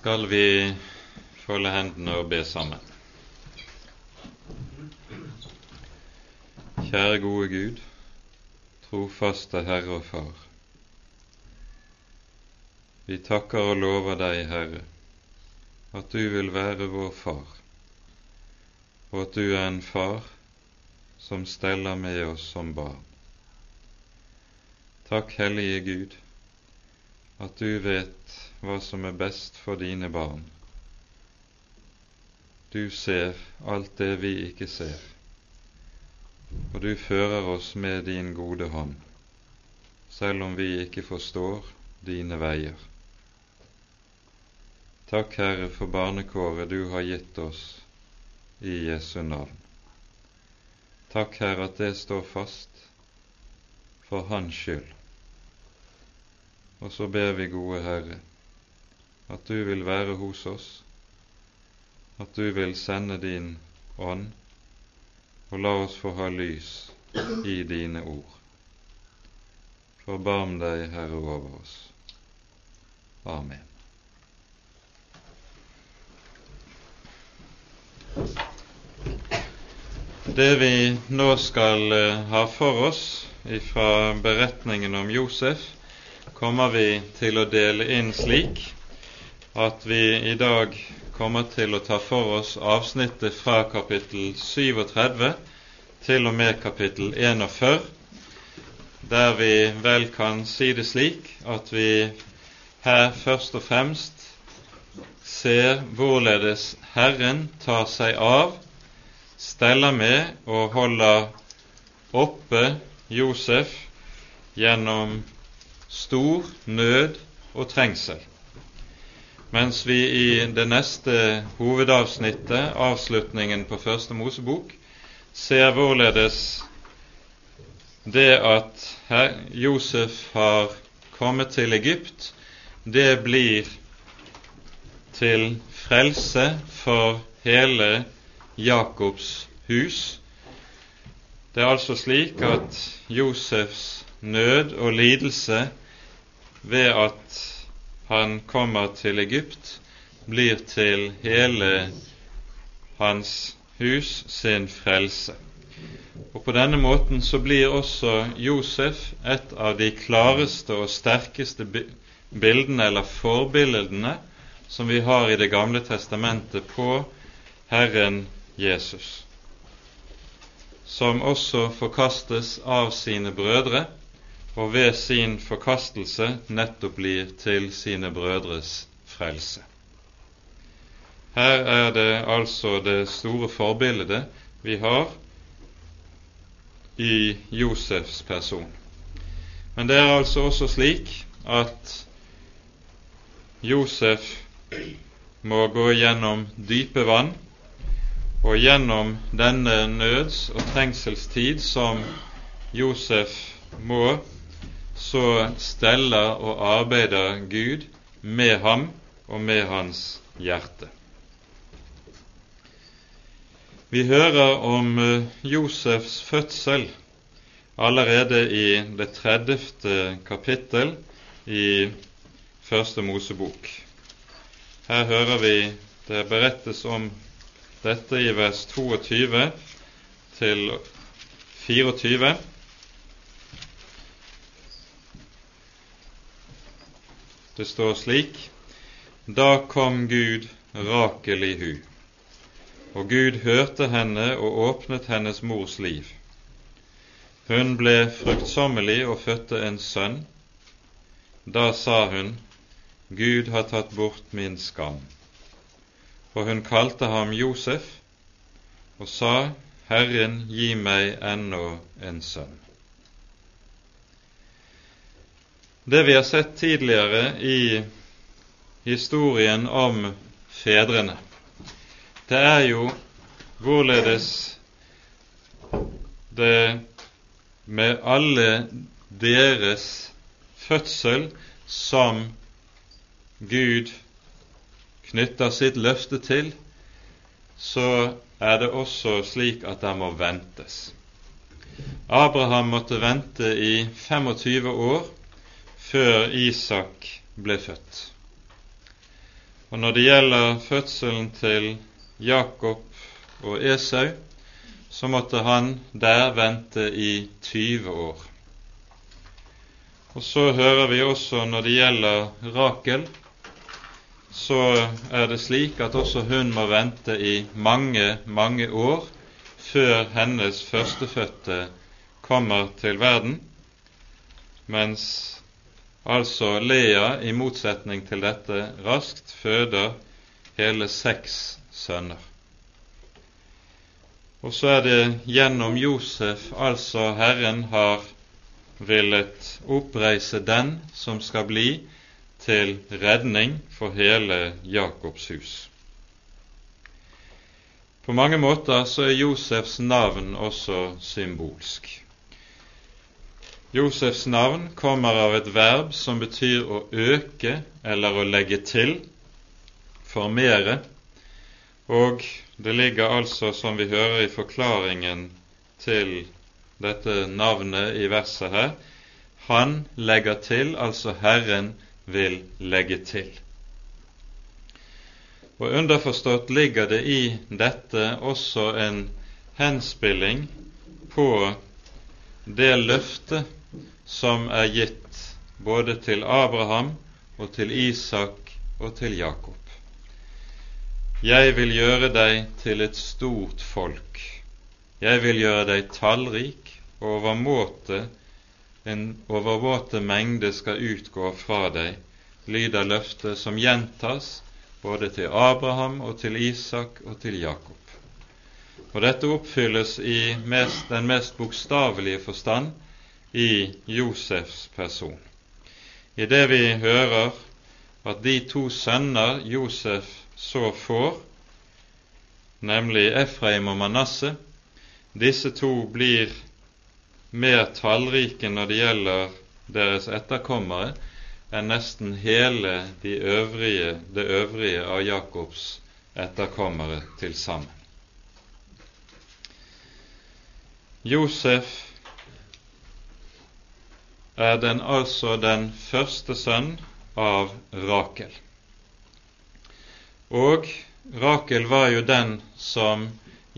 skal vi folde hendene og be sammen. Kjære gode Gud, trofaste Herre og Far. Vi takker og lover deg, Herre, at du vil være vår far, og at du er en far som steller med oss som barn. Takk, Hellige Gud, at du vet hva som er best for dine barn. Du ser alt det vi ikke ser, og du fører oss med din gode hånd, selv om vi ikke forstår dine veier. Takk, Herre, for barnekåret du har gitt oss i Jesu navn. Takk, Herre, at det står fast for Hans skyld. Og så ber vi, gode Herre, at du vil være hos oss, at du vil sende din ånd, og la oss få ha lys i dine ord. Forbarm deg, Herre, over oss. Amen. Det vi nå skal eh, ha for oss fra beretningen om Josef, kommer vi til å dele inn slik at vi i dag kommer til å ta for oss avsnittet fra kapittel 37 til og med kapittel 41, der vi vel kan si det slik at vi her først og fremst ser hvorledes Herren tar seg av, steller med og holder oppe Josef gjennom stor nød og trengsel, mens vi i det neste hovedavsnittet, avslutningen på Første Mosebok, ser hvorledes det at Josef har kommet til Egypt, det blir til frelse for hele Jakobs hus. Det er altså slik at Josefs nød og lidelse ved at han kommer til Egypt, blir til hele hans hus sin frelse. Og På denne måten så blir også Josef et av de klareste og sterkeste bildene, eller forbildene, som vi har i Det gamle testamentet på Herren Jesus, som også forkastes av sine brødre, og ved sin forkastelse nettopp blir til sine brødres frelse. Her er det altså det store forbildet vi har i Josefs person. Men det er altså også slik at Josef må gå gjennom dype vann, og gjennom denne nøds- og trengselstid som Josef må så steller og arbeider Gud med ham og med hans hjerte. Vi hører om eh, Josefs fødsel allerede i det 30. kapittel i Første Mosebok. Her hører vi det berettes om dette i vers 22 til 24. Det står slik Da kom Gud Rakel i hu, og Gud hørte henne og åpnet hennes mors liv. Hun ble fruktsommelig og fødte en sønn. Da sa hun, Gud har tatt bort min skam. Og hun kalte ham Josef og sa, Herren, gi meg ennå en sønn. Det vi har sett tidligere i historien om fedrene, det er jo hvorledes det med alle deres fødsel som Gud knytter sitt løfte til, så er det også slik at det må ventes. Abraham måtte vente i 25 år før Isak ble født. Og når det gjelder fødselen til Jakob og Esau, så måtte han der vente i 20 år. Og så hører vi også når det gjelder Rakel, så er det slik at også hun må vente i mange, mange år før hennes førstefødte kommer til verden, mens altså Lea, i motsetning til dette, raskt føder hele seks sønner. Og så er det gjennom Josef altså Herren har villet oppreise den som skal bli til redning for hele Jakobs hus. På mange måter så er Josefs navn også symbolsk. Josefs navn kommer av et verb som betyr å øke eller å legge til, formere, og det ligger altså, som vi hører i forklaringen til dette navnet i verset her, han legger til, altså Herren vil legge til. Og underforstått ligger det i dette også en henspilling på det løftet som er gitt både til Abraham og til Isak og til Jakob. Jeg vil gjøre deg til et stort folk. Jeg vil gjøre deg tallrik, og overmåte en overmåte mengde skal utgå fra deg, lyder løftet som gjentas både til Abraham og til Isak og til Jakob. Og dette oppfylles i mest, den mest bokstavelige forstand i Josefs person. I det vi hører at de to sønner Josef så får, nemlig Efraim og Manasseh, disse to blir mer tallrike når det gjelder deres etterkommere, enn nesten hele de øvrige, det øvrige av Jakobs etterkommere til sammen. Josef er den altså den første sønn av Rakel. Og Rakel var jo den som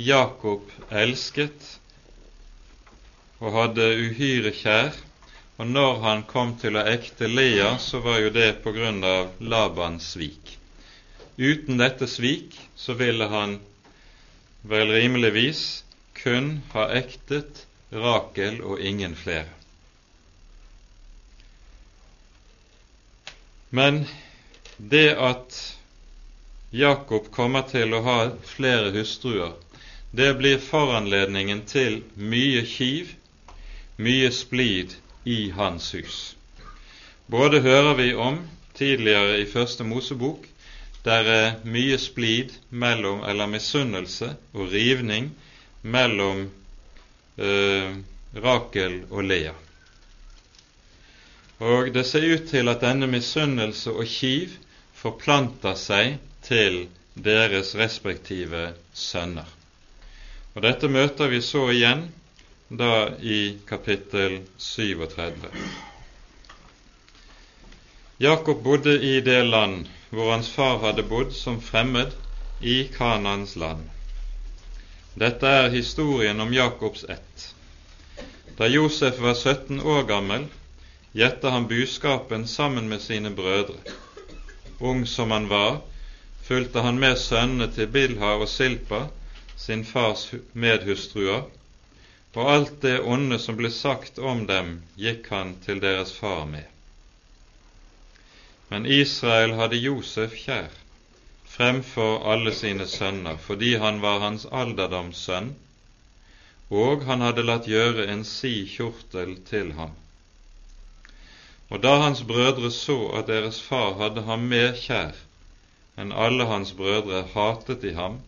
Jakob elsket og hadde uhyre kjær, og når han kom til å ekte Lea, så var jo det på grunn av Labans svik. Uten dette svik så ville han vel rimeligvis kun ha ektet Rakel og ingen flere. Men det at Jakob kommer til å ha flere hustruer, det blir foranledningen til mye kiv, mye splid i hans hus. Både hører vi om tidligere i Første Mosebok der er mye splid mellom, eller misunnelse og rivning mellom eh, Rakel og Lea. Og det ser ut til at denne misunnelse og kiv forplanter seg til deres respektive sønner. Og Dette møter vi så igjen da i kapittel 37. Jakob bodde i det land hvor hans far hadde bodd som fremmed i Kanans land. Dette er historien om Jakobs ett. Da Josef var 17 år gammel, gjette han buskapen sammen med sine brødre. Ung som han var, fulgte han med sønnene til Bilha og Silpa, sin fars medhustruer, og alt det onde som ble sagt om dem, gikk han til deres far med. Men Israel hadde Josef kjær fremfor alle sine sønner, fordi han var hans alderdomssønn, og han hadde latt gjøre en si kjortel til ham. Og da hans brødre så at deres far hadde ham mer kjær enn alle hans brødre, hatet de ham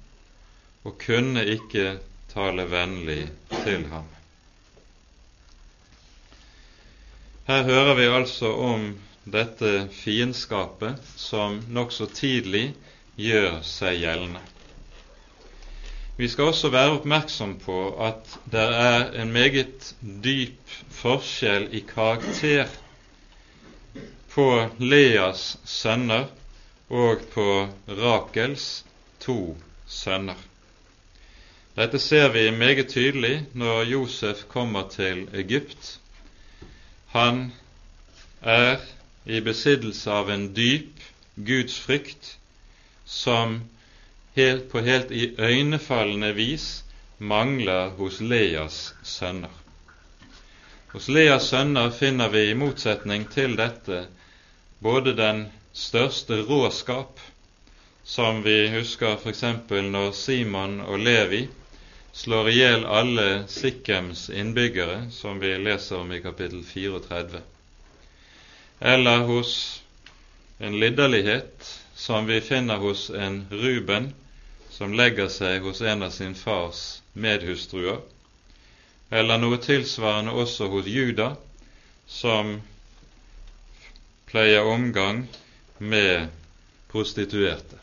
og kunne ikke tale vennlig til ham. Her hører vi altså om dette fiendskapet som nokså tidlig gjør seg gjeldende. Vi skal også være oppmerksom på at det er en meget dyp forskjell i karakter på Leas sønner og på Rakels to sønner. Dette ser vi meget tydelig når Josef kommer til Egypt. Han er i besittelse av en dyp gudsfrykt som helt, på helt iøynefallende vis mangler hos Leas sønner. Hos Leas sønner finner vi i motsetning til dette både den største råskap, som vi husker f.eks. når Simon og Levi slår i hjel alle Sikkems innbyggere, som vi leser om i kapittel 34, eller hos en lidderlighet som vi finner hos en Ruben som legger seg hos en av sin fars medhustruer, eller noe tilsvarende også hos Juda, som pleier omgang med prostituerte.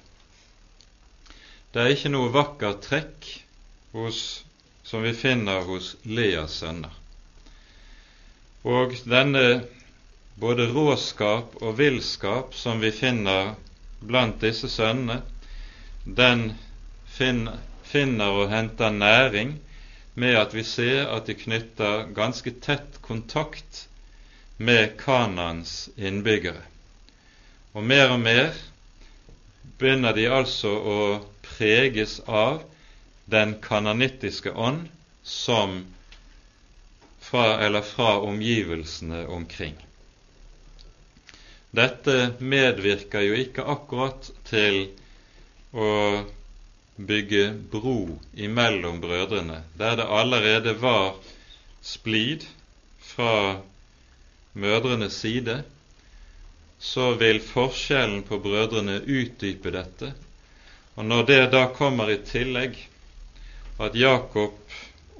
Det er ikke noe vakkert trekk hos, som vi finner hos Leas sønner. Og denne både råskap og villskap som vi finner blant disse sønnene, den finner, og henter næring med at vi ser at de knytter ganske tett kontakt med Kanans innbyggere. Og mer og mer begynner de altså å preges av den kananittiske ånd som fra, eller fra omgivelsene omkring. Dette medvirker jo ikke akkurat til å bygge bro imellom brødrene, der det allerede var splid fra mødrenes side, så vil forskjellen på brødrene utdype dette. Og når det da kommer i tillegg at Jakob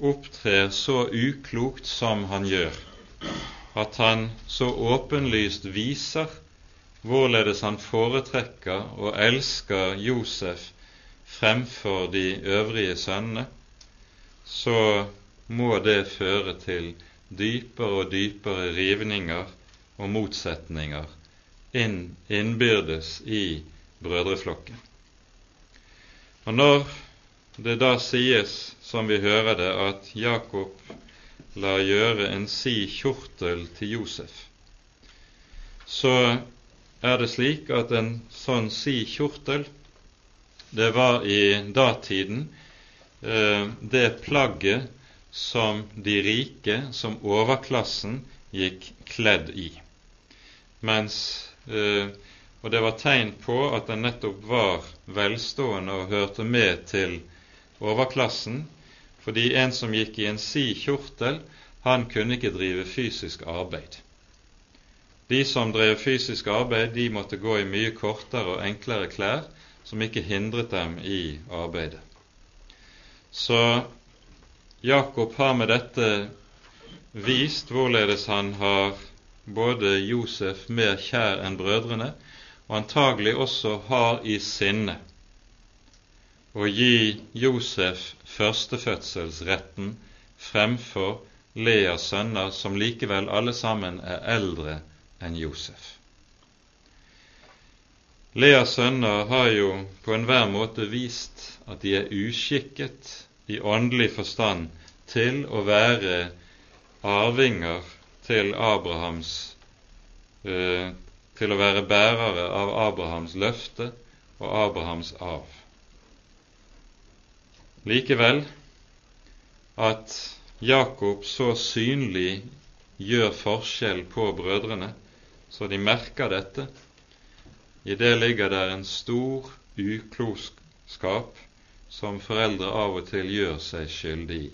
opptrer så uklokt som han gjør, at han så åpenlyst viser hvorledes han foretrekker og elsker Josef fremfor de øvrige sønnene, så må det føre til dypere og dypere rivninger og motsetninger inn, innbyrdes i brødreflokken. Og når det da sies, som vi hører det, at Jakob lar gjøre en si kjortel til Josef, så er det slik at en sånn si kjortel, det var i datiden eh, det plagget som de rike, som overklassen, gikk kledd i. Mens eh, Og det var tegn på at den nettopp var velstående og hørte med til overklassen, fordi en som gikk i en si kjortel, han kunne ikke drive fysisk arbeid. De som drev fysisk arbeid, de måtte gå i mye kortere og enklere klær som ikke hindret dem i arbeidet. Så Jakob har med dette vist hvorledes han har både Josef mer kjær enn brødrene, og antagelig også har i sinne å gi Josef førstefødselsretten fremfor Leas sønner, som likevel alle sammen er eldre enn Josef. Leas sønner har jo på enhver måte vist at de er uskikket i åndelig forstand til å være arvinger til Abrahams eh, til å være bærere av Abrahams løfte og Abrahams arv likevel at Jakob så synlig gjør forskjell på brødrene, så de merker dette. I det ligger der en stor uklokskap som foreldre av og til gjør seg skyldig i,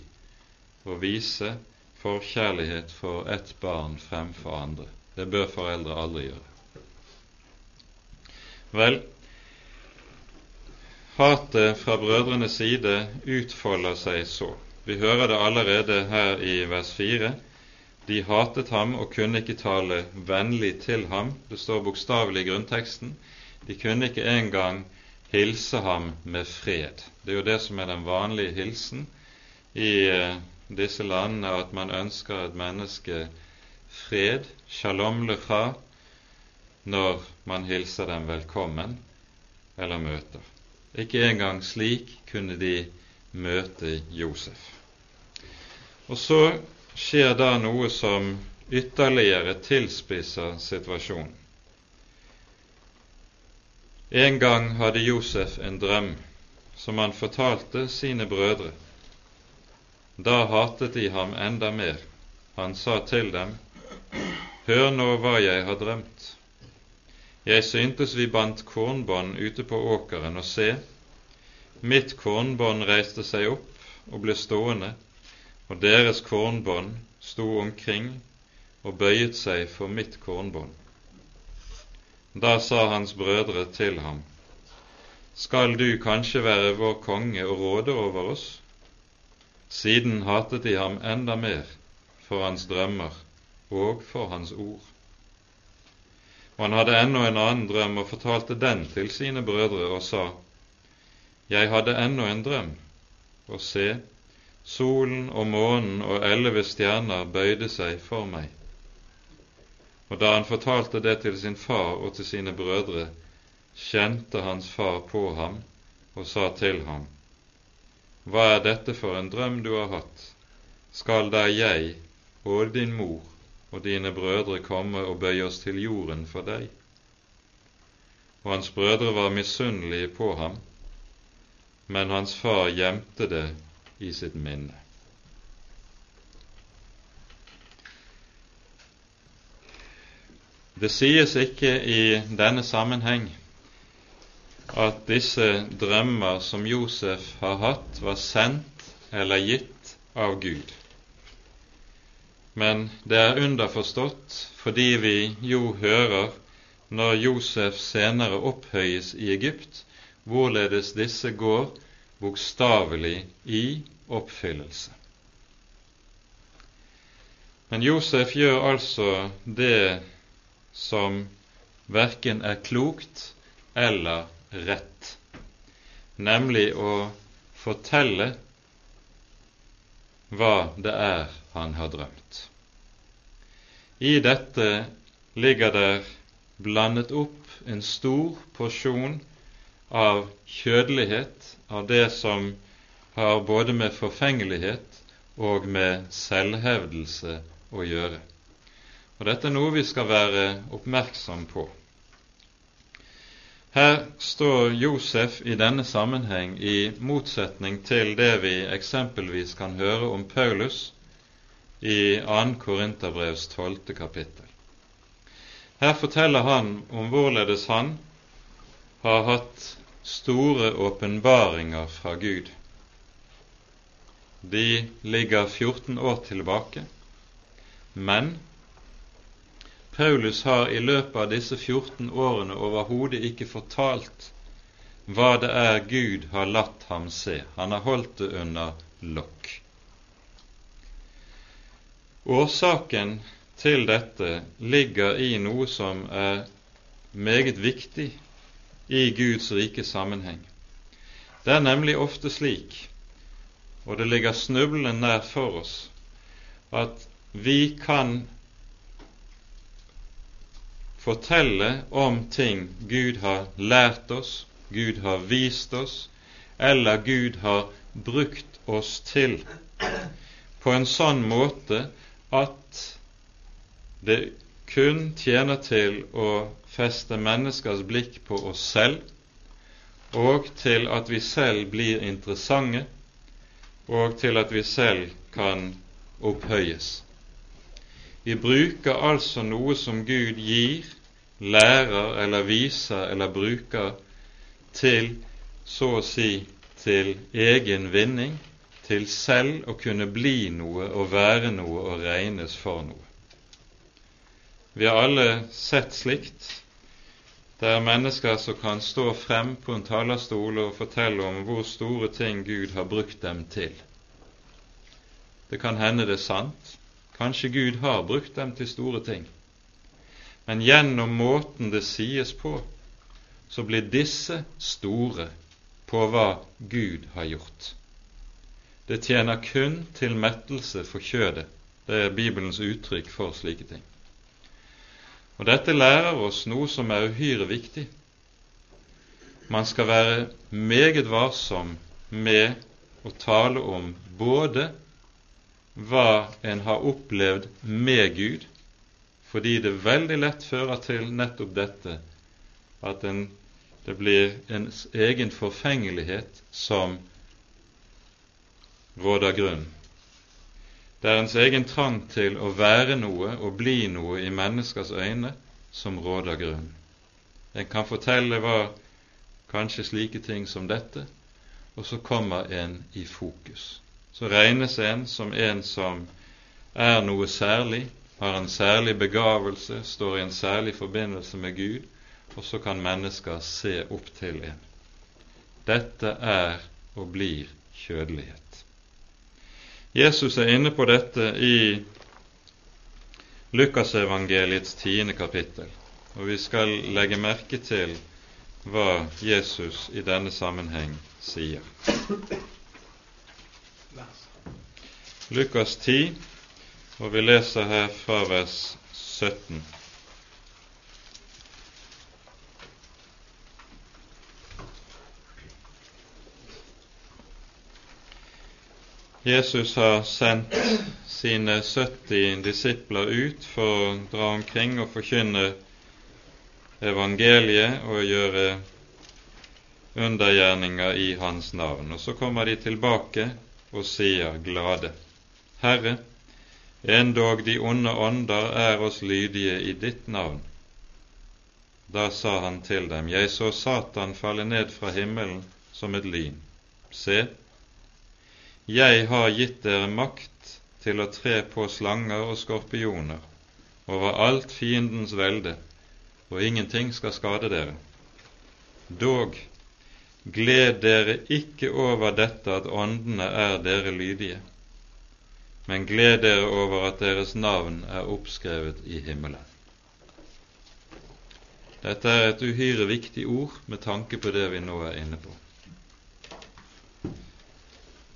å vise forkjærlighet for ett barn fremfor andre. Det bør foreldre aldri gjøre. Vel, Hatet fra brødrenes side utfolder seg så. Vi hører det allerede her i vers 4. De hatet ham og kunne ikke tale vennlig til ham. Det står bokstavelig i grunnteksten. De kunne ikke engang hilse ham med fred. Det er jo det som er den vanlige hilsen i eh, disse landene, at man ønsker et menneske fred, shalom lecha, når man hilser dem velkommen eller møter. Ikke engang slik kunne de møte Josef. Og så skjer da noe som ytterligere tilspisser situasjonen. En gang hadde Josef en drøm som han fortalte sine brødre. Da hatet de ham enda mer. Han sa til dem, Hør nå hva jeg har drømt. Jeg syntes vi bandt kornbånd ute på åkeren, og se, mitt kornbånd reiste seg opp og ble stående, og deres kornbånd sto omkring og bøyet seg for mitt kornbånd. Da sa hans brødre til ham, Skal du kanskje være vår konge og råde over oss? Siden hatet de ham enda mer for hans drømmer og for hans ord. Og han hadde ennå en annen drøm og fortalte den til sine brødre og sa:" Jeg hadde ennå en drøm, og se, solen og månen og elleve stjerner bøyde seg for meg. Og da han fortalte det til sin far og til sine brødre, kjente hans far på ham og sa til ham:" Hva er dette for en drøm du har hatt? Skal da jeg og din mor og dine brødre komme og bøye oss til jorden for deg. Og hans brødre var misunnelige på ham, men hans far gjemte det i sitt minne. Det sies ikke i denne sammenheng at disse drømmer som Josef har hatt, var sendt eller gitt av Gud. Men det er underforstått fordi vi jo hører når Josef senere opphøyes i Egypt, hvorledes disse går bokstavelig i oppfyllelse. Men Josef gjør altså det som verken er klokt eller rett, nemlig å fortelle hva det er han har drømt. I dette ligger der blandet opp en stor porsjon av kjødelighet, av det som har både med forfengelighet og med selvhevdelse å gjøre. Og Dette er noe vi skal være oppmerksom på. Her står Josef i denne sammenheng i motsetning til det vi eksempelvis kan høre om Paulus i 2. Korinterbrevs 12. kapittel. Her forteller han om hvorledes han har hatt store åpenbaringer fra Gud. De ligger 14 år tilbake, men Paulus har i løpet av disse 14 årene overhodet ikke fortalt hva det er Gud har latt ham se. Han har holdt det under lokk. Årsaken til dette ligger i noe som er meget viktig i Guds rike sammenheng. Det er nemlig ofte slik, og det ligger snublende nær for oss, at vi kan fortelle om ting Gud har lært oss, Gud har vist oss, eller Gud har brukt oss til, på en sånn måte at det kun tjener til å feste menneskers blikk på oss selv, og til at vi selv blir interessante, og til at vi selv kan opphøyes. Vi bruker altså noe som Gud gir, lærer eller viser eller bruker til så å si til egen vinning, til selv å kunne bli noe og være noe og regnes for noe. Vi har alle sett slikt. Det er mennesker som kan stå frem på en talerstol og fortelle om hvor store ting Gud har brukt dem til. Det kan hende det er sant. Kanskje Gud har brukt dem til store ting. Men gjennom måten det sies på, så blir disse store på hva Gud har gjort. Det tjener kun til mettelse for kjødet. Det er Bibelens uttrykk for slike ting. Og Dette lærer oss noe som er uhyre viktig. man skal være meget varsom med å tale om både hva en har opplevd med Gud, fordi det veldig lett fører til nettopp dette at en, det blir ens egen forfengelighet som råder grunn. Det er ens egen trang til å være noe og bli noe i menneskers øyne som råder grunn. En kan fortelle hva kanskje slike ting som dette, og så kommer en i fokus. Så regnes en som en som er noe særlig, har en særlig begavelse, står i en særlig forbindelse med Gud, og så kan mennesker se opp til en. Dette er og blir kjødelighet. Jesus er inne på dette i Lukasevangeliets tiende kapittel, og vi skal legge merke til hva Jesus i denne sammenheng sier. Lukas 10, og vi leser her fra vers 17. Jesus har sendt sine 70 disipler ut for å dra omkring og forkynne evangeliet og gjøre undergjerninger i hans navn. Og så kommer de tilbake og sier glade, Herre, endog de onde ånder er oss lydige i ditt navn. Da sa han til dem, Jeg så Satan falle ned fra himmelen som et lyn. Se, jeg har gitt dere makt til å tre på slanger og skorpioner over alt fiendens velde, og ingenting skal skade dere. Dog gled dere ikke over dette at åndene er dere lydige, men gled dere over at deres navn er oppskrevet i himmelen. Dette er et uhyre viktig ord med tanke på det vi nå er inne på.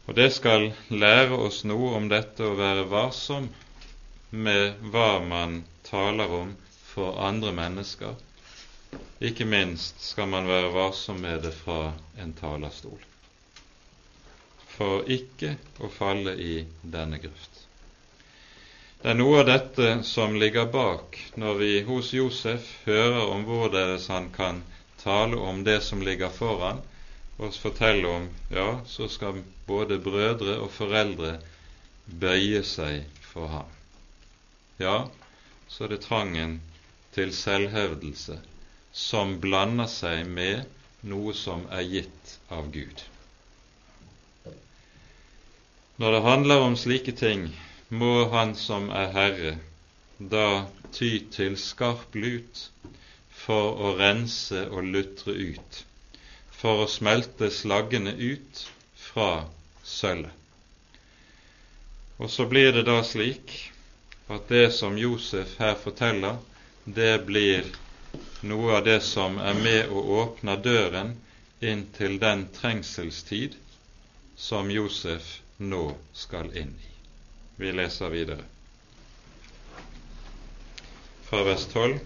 Og det skal lære oss noe om dette å være varsom med hva man taler om for andre mennesker. Ikke minst skal man være varsom med det fra en talerstol, for ikke å falle i denne grøft. Det er noe av dette som ligger bak når vi hos Josef hører om hvorledes han kan tale om det som ligger foran, og fortelle om ja, så skal både brødre og foreldre bøye seg for ham. Ja, så er det trangen til selvhevdelse som blander seg med noe som er gitt av Gud. Når det handler om slike ting, må Han som er Herre, da ty til skarp lut for å rense og lutre ut, for å smelte slaggene ut fra sølvet. Og så blir det da slik at det som Josef her forteller, det blir noe av det som er med å åpne døren inn til den trengselstid som Josef nå skal inn i. Vi leser videre fra vers 12.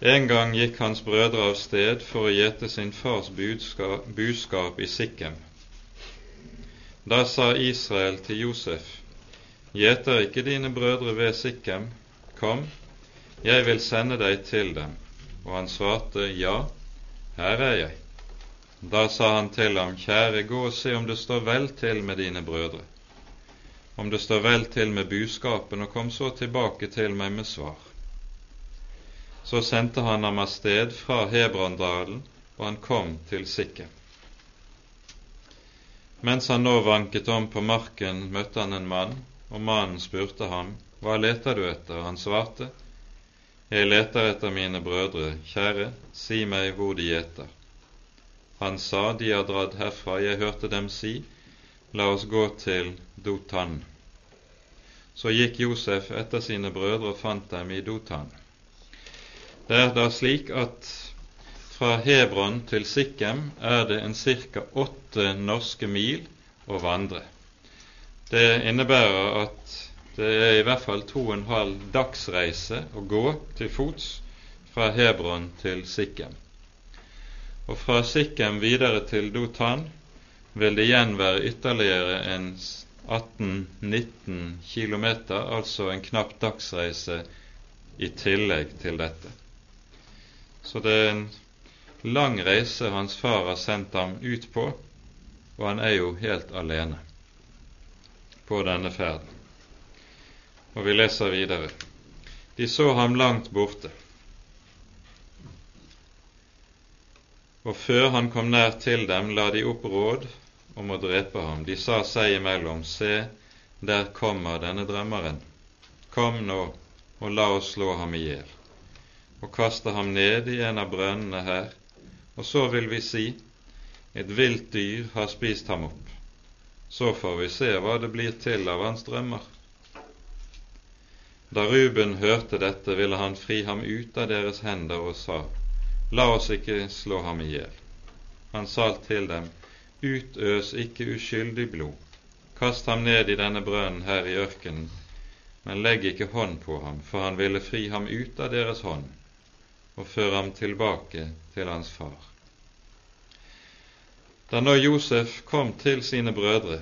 En gang gikk hans brødre av sted for å gjete sin fars buskap i Sikkem. Da sa Israel til Josef, Gjeter ikke dine brødre ved Sikkem? Kom, jeg vil sende deg til dem. Og han svarte, Ja, her er jeg. Da sa han til ham, Kjære, gå og se om det står vel til med dine brødre, om det står vel til med buskapen, og kom så tilbake til meg med svar. Så sendte han ham av sted fra Hebrondalen, og han kom til Sikkem. Mens han nå vanket om på marken, møtte han en mann og mannen spurte ham, Hva leter du etter? Han svarte, Jeg leter etter mine brødre, kjære, si meg hvor de gjeter. Han sa, De har dratt herfra, jeg hørte dem si, La oss gå til Dotan. Så gikk Josef etter sine brødre og fant dem i Dotan. Det er da slik at fra Hebron til Sikkem er det en ca. åtte norske mil å vandre. Det innebærer at det er i hvert fall to og en halv dagsreise å gå til fots fra Hebron til Sikkem. Og fra Sikkem videre til Dotan vil det igjen være ytterligere en 18-19 km, altså en knapp dagsreise i tillegg til dette. Så det er en lang reise hans far har sendt ham ut på, og han er jo helt alene på denne ferden. Og vi leser videre. De så ham langt borte. Og før han kom nær til dem, la de opp råd om å drepe ham. De sa seg imellom, se, der kommer denne drømmeren. Kom nå, og la oss slå ham i hjel, og kaste ham ned i en av brønnene her, og så vil vi si, et vilt dyr har spist ham opp. Så får vi se hva det blir til av hans drømmer. Da Ruben hørte dette, ville han fri ham ut av deres hender og sa, La oss ikke slå ham i hjel. Han sa til dem, Utøs ikke uskyldig blod. Kast ham ned i denne brønnen her i ørkenen, men legg ikke hånd på ham, for han ville fri ham ut av deres hånd og føre ham tilbake til hans far. Da nå Josef kom til sine brødre,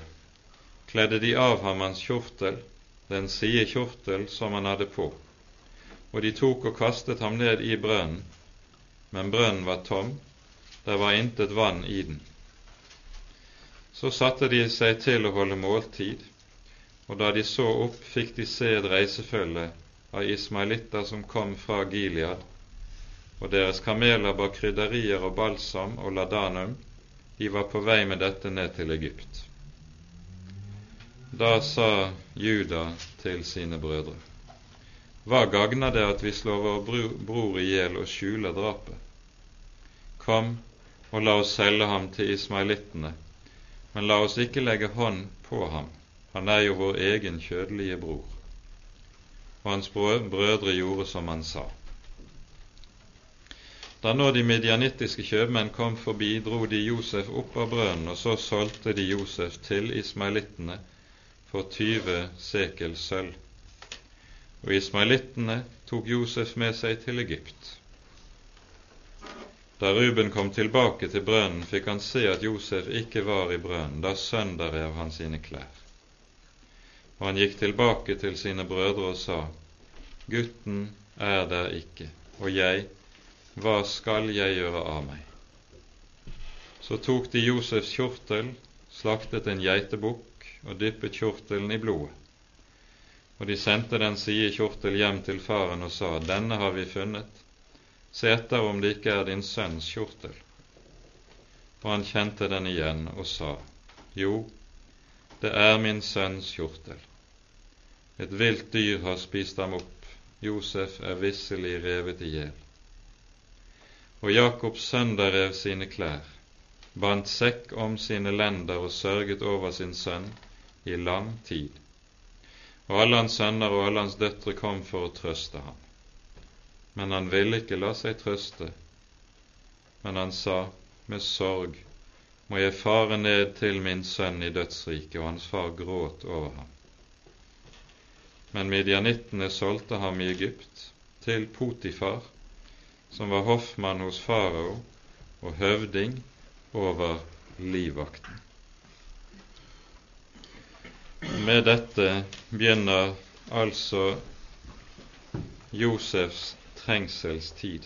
kledde de av ham hans kjortel, den side kjortel som han hadde på, og de tok og kastet ham ned i brønnen men brønnen var tom, det var intet vann i den. Så satte de seg til å holde måltid, og da de så opp, fikk de se et reisefølge av ismailitter som kom fra Gilead, og deres kameler bar krydderier og balsam og ladanum, de var på vei med dette ned til Egypt. Da sa Juda til sine brødre, Hva gagner det at vi slår vår bror i hjel og skjuler drapet? Kom og la oss selge ham til ismailittene, men la oss ikke legge hånd på ham, han er jo vår egen kjødelige bror. Og hans brødre gjorde som han sa. Da nå de midjanittiske kjøpmenn kom forbi, dro de Josef opp av brønnen, og så solgte de Josef til ismailittene for 20 sekel sølv. Og ismailittene tok Josef med seg til Egypt. Da Ruben kom tilbake til brønnen, fikk han se at Josef ikke var i brønnen. Da sønderrev han sine klær. Og han gikk tilbake til sine brødre og sa, Gutten er der ikke, og jeg, hva skal jeg gjøre av meg? Så tok de Josefs kjortel, slaktet en geitebukk og dyppet kjortelen i blodet. Og de sendte den side kjortel hjem til faren og sa, Denne har vi funnet, Se etter om det ikke er din sønns kjortel. Og han kjente den igjen og sa, Jo, det er min sønns kjortel. Et vilt dyr har spist ham opp, Josef er visselig revet i hjel. Og Jakob sønderrev sine klær, bandt sekk om sine lender og sørget over sin sønn i lang tid. Og alle hans sønner og alle hans døtre kom for å trøste ham. Men han ville ikke la seg trøste, men han sa, med sorg må jeg fare ned til min sønn i dødsriket, og hans far gråt over ham. Men midjanittene solgte ham i Egypt, til Potifar, som var hoffmann hos farao og høvding over livvakten. Med dette begynner altså Josefs trengselstid.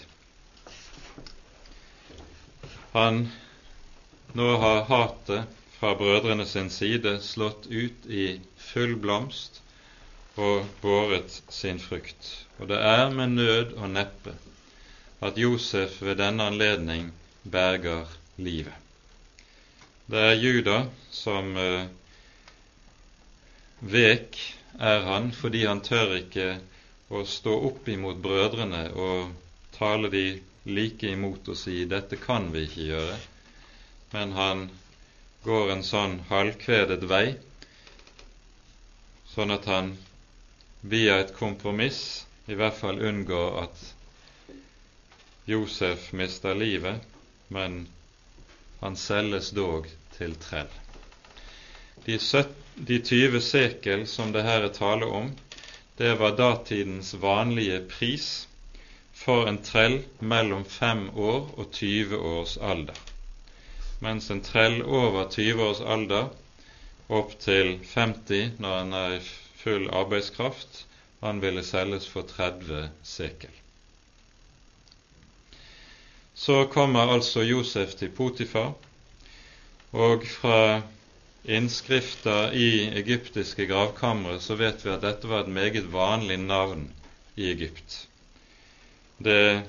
Han nå har hatet fra brødrene sin side slått ut i full blomst og båret sin frukt. Og det er med nød og neppe at Josef ved denne anledning berger livet. Det er Juda som uh, vek er han fordi han tør ikke å stå opp imot brødrene og tale de like imot og si 'dette kan vi ikke gjøre', men han går en sånn halvkvedet vei, sånn at han via et kompromiss i hvert fall unngår at Josef mister livet, men han selges dog til trell. De, 20 sekel som det her er tale om, det var datidens vanlige pris for en trell mellom fem år og 20 års alder, mens en trell over 20 års alder opp til 50 når han er i full arbeidskraft, han ville selges for 30 sekel. Så kommer altså Josef til Potifar, og fra innskrifter i egyptiske gravkamre så vet vi at dette var et meget vanlig navn i Egypt. Det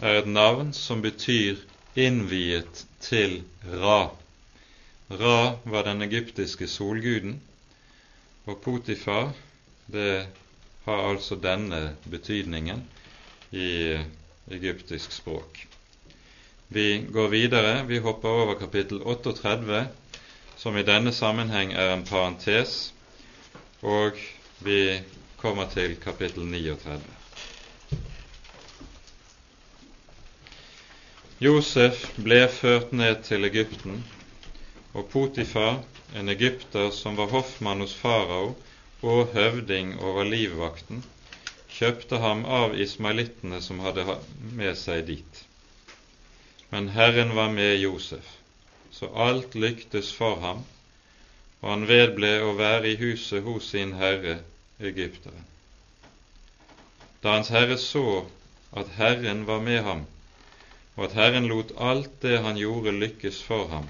er et navn som betyr 'innviet til Ra'. Ra var den egyptiske solguden, og Potifar det har altså denne betydningen i egyptisk språk. Vi går videre. Vi hopper over kapittel 38, som i denne sammenheng er en parentes, og vi kommer til kapittel 39. Josef ble ført ned til Egypten, og Potifar, en egypter som var hoffmann hos farao og høvding over livvakten, kjøpte ham av ismailittene som hadde med seg dit. Men Herren var med Josef, så alt lyktes for ham, og han vedble å være i huset hos sin herre, egypteren. Da hans herre så at Herren var med ham, og at Herren lot alt det han gjorde, lykkes for ham,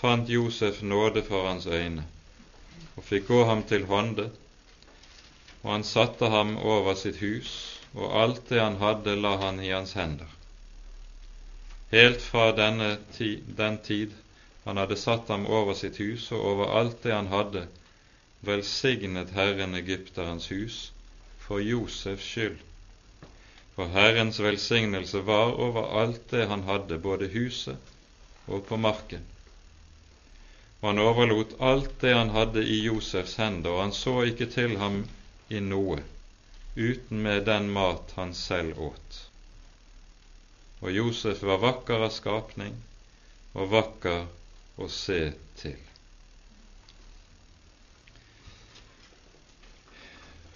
fant Josef nåde for hans øyne, og fikk gå ham til hånde, og han satte ham over sitt hus, og alt det han hadde, la han i hans hender. Helt fra ti, den tid han hadde satt ham over sitt hus og over alt det han hadde, velsignet Herren egypterens hus for Josefs skyld. For Herrens velsignelse var over alt det han hadde, både huset og på marken. Og han overlot alt det han hadde i Josefs hender, og han så ikke til ham i noe, uten med den mat han selv åt og Josef var vakker av skapning og vakker å se til.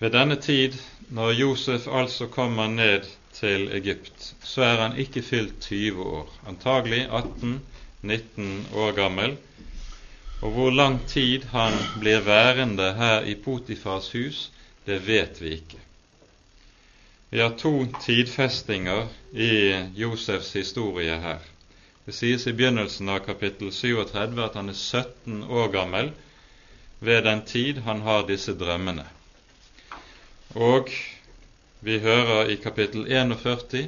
Ved denne tid, når Josef altså kommer ned til Egypt, så er han ikke fylt 20 år, antagelig 18-19 år gammel. Og hvor lang tid han blir værende her i Potifars hus, det vet vi ikke. Vi har to tidfestinger i Josefs historie her. Det sies i begynnelsen av kapittel 37 at han er 17 år gammel ved den tid han har disse drømmene. Og vi hører i kapittel 41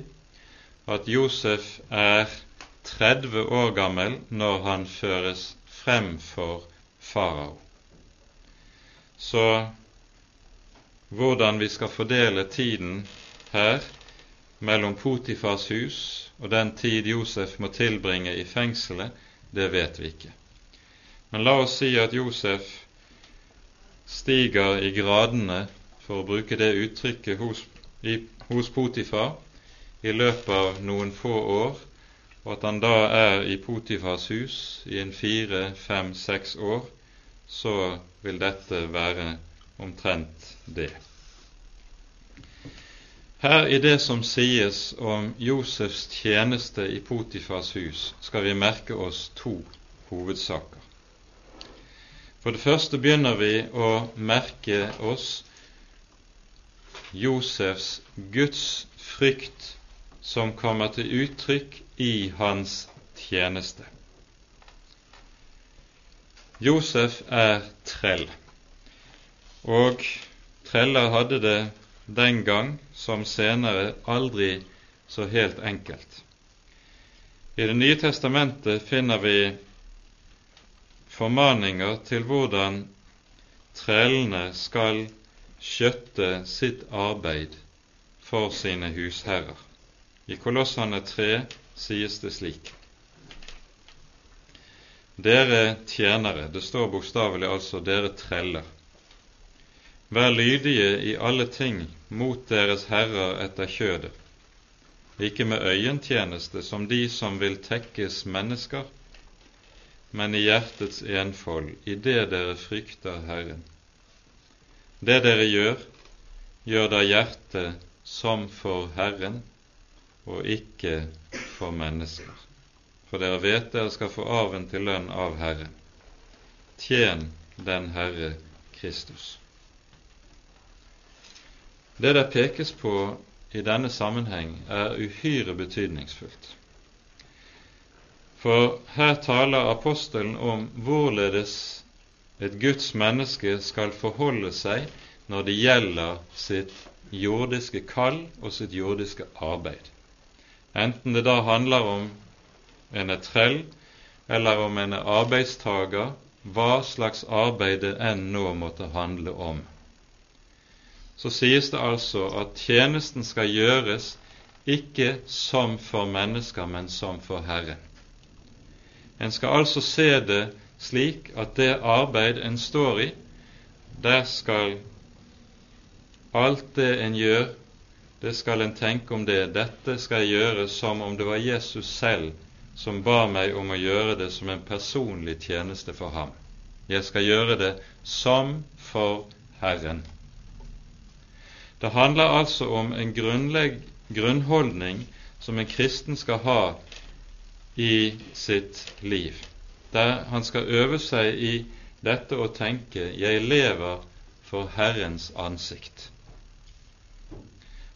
at Josef er 30 år gammel når han føres frem for farao. Så hvordan vi skal fordele tiden her mellom Potifars hus og den tid Josef må tilbringe i fengselet, det vet vi ikke. Men la oss si at Josef stiger i gradene, for å bruke det uttrykket, hos, i, hos Potifar i løpet av noen få år, og at han da er i Potifars hus i en fire, fem, seks år, så vil dette være omtrent det. Her i det som sies om Josefs tjeneste i Potifars hus, skal vi merke oss to hovedsaker. For det første begynner vi å merke oss Josefs Guds frykt som kommer til uttrykk i hans tjeneste. Josef er trell, og treller hadde det den gang som senere aldri så helt enkelt. I Det nye testamentet finner vi formaninger til hvordan trellene skal skjøtte sitt arbeid for sine husherrer. I Kolossene 3 sies det slik. Dere tjenere, det står bokstavelig altså dere treller, Vær lydige i alle ting mot deres herrer etter kjødet, ikke med øyentjeneste som de som vil tekkes mennesker, men i hjertets enfold, i det dere frykter Herren. Det dere gjør, gjør da hjertet som for Herren og ikke for mennesker. For dere vet dere skal få arven til lønn av Herren. Tjen den Herre Kristus. Det det pekes på i denne sammenheng, er uhyre betydningsfullt. For her taler apostelen om hvorledes et Guds menneske skal forholde seg når det gjelder sitt jordiske kall og sitt jordiske arbeid. Enten det da handler om en er trell, eller om en er arbeidstager, hva slags arbeid det enn nå måtte handle om. Så sies det altså at tjenesten skal gjøres ikke som for mennesker, men som for Herren. En skal altså se det slik at det arbeid en står i, der skal alt det en gjør, det skal en tenke om det. Dette skal jeg gjøre som om det var Jesus selv som ba meg om å gjøre det som en personlig tjeneste for ham. Jeg skal gjøre det som for Herren. Det handler altså om en grunnholdning som en kristen skal ha i sitt liv, der han skal øve seg i dette å tenke 'jeg lever for Herrens ansikt'.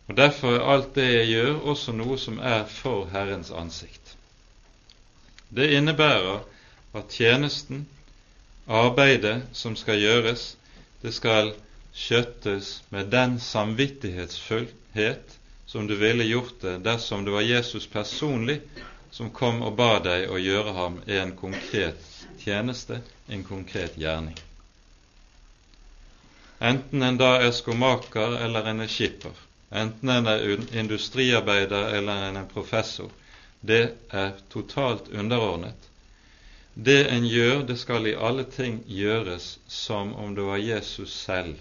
Og Derfor er alt det jeg gjør, også noe som er for Herrens ansikt. Det innebærer at tjenesten, arbeidet som skal gjøres, det skal skjøttes med den samvittighetsfullhet som du ville gjort det dersom det var Jesus personlig som kom og ba deg å gjøre ham en konkret tjeneste, en konkret gjerning. Enten en da er skomaker eller en er skipper, enten en er industriarbeider eller en er professor, det er totalt underordnet. Det en gjør, det skal i alle ting gjøres som om det var Jesus selv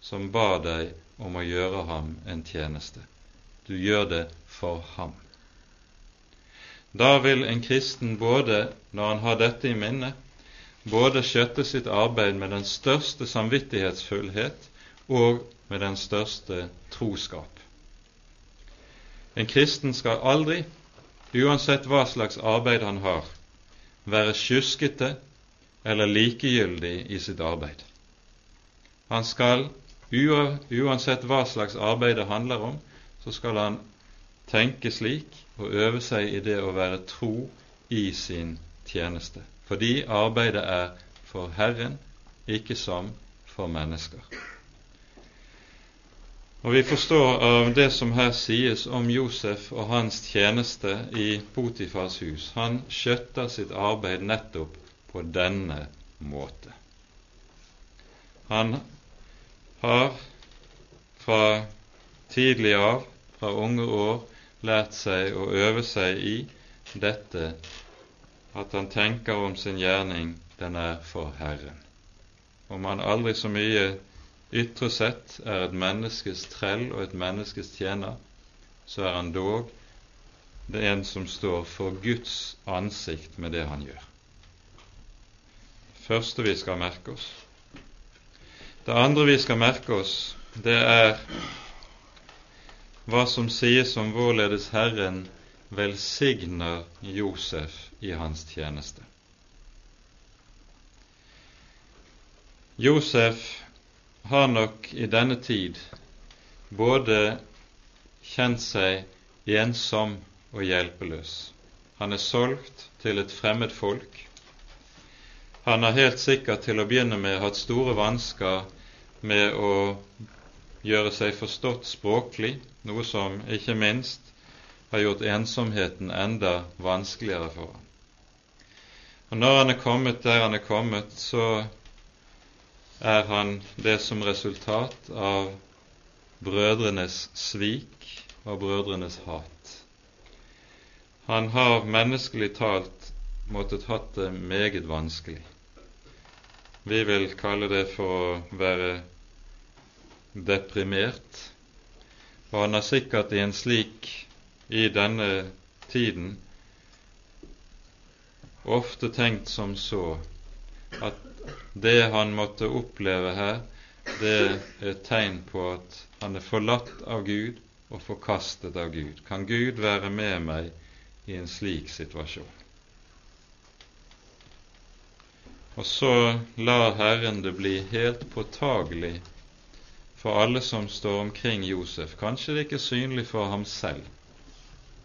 som ba deg om å gjøre ham en tjeneste. Du gjør det for ham. Da vil en kristen både, når han har dette i minne, både skjøtte sitt arbeid med den største samvittighetsfullhet og med den største troskap. En kristen skal aldri uansett hva slags arbeid han har, være sjuskete eller likegyldig i sitt arbeid. Han skal, uansett hva slags arbeid det handler om, så skal han tenke slik og øve seg i det å være tro i sin tjeneste, fordi arbeidet er for Herren, ikke som for mennesker. Og vi forstår av det som her sies om Josef og hans tjeneste i Potifars hus. Han skjøtter sitt arbeid nettopp på denne måte. Han har fra tidlig av, fra unge år, lært seg å øve seg i dette at han tenker om sin gjerning, den er for Herren. Om han aldri så mye ytre sett er et menneskes trell og et menneskes tjener, så er han dog det en som står for Guds ansikt med det han gjør. Første vi skal merke oss. Det andre vi skal merke oss, det er hva som sies om hvorledes Herren velsigner Josef i hans tjeneste. Josef har nok i denne tid både kjent seg ensom og hjelpeløs. Han er solgt til et fremmed folk. Han har helt sikkert til å begynne med hatt store vansker med å gjøre seg forstått språklig, noe som ikke minst har gjort ensomheten enda vanskeligere for ham. Og Når han er kommet der han er kommet, så er han det som resultat av brødrenes svik og brødrenes hat. Han har menneskelig talt måttet hatt det meget vanskelig. Vi vil kalle det for å være deprimert, og han har sikkert i en slik i denne tiden ofte tenkt som så at det han måtte oppleve her, det er et tegn på at han er forlatt av Gud, og forkastet av Gud? Kan Gud være med meg i en slik situasjon? Og så lar Herren det bli helt påtagelig for alle som står omkring Josef. Kanskje det ikke er synlig for ham selv,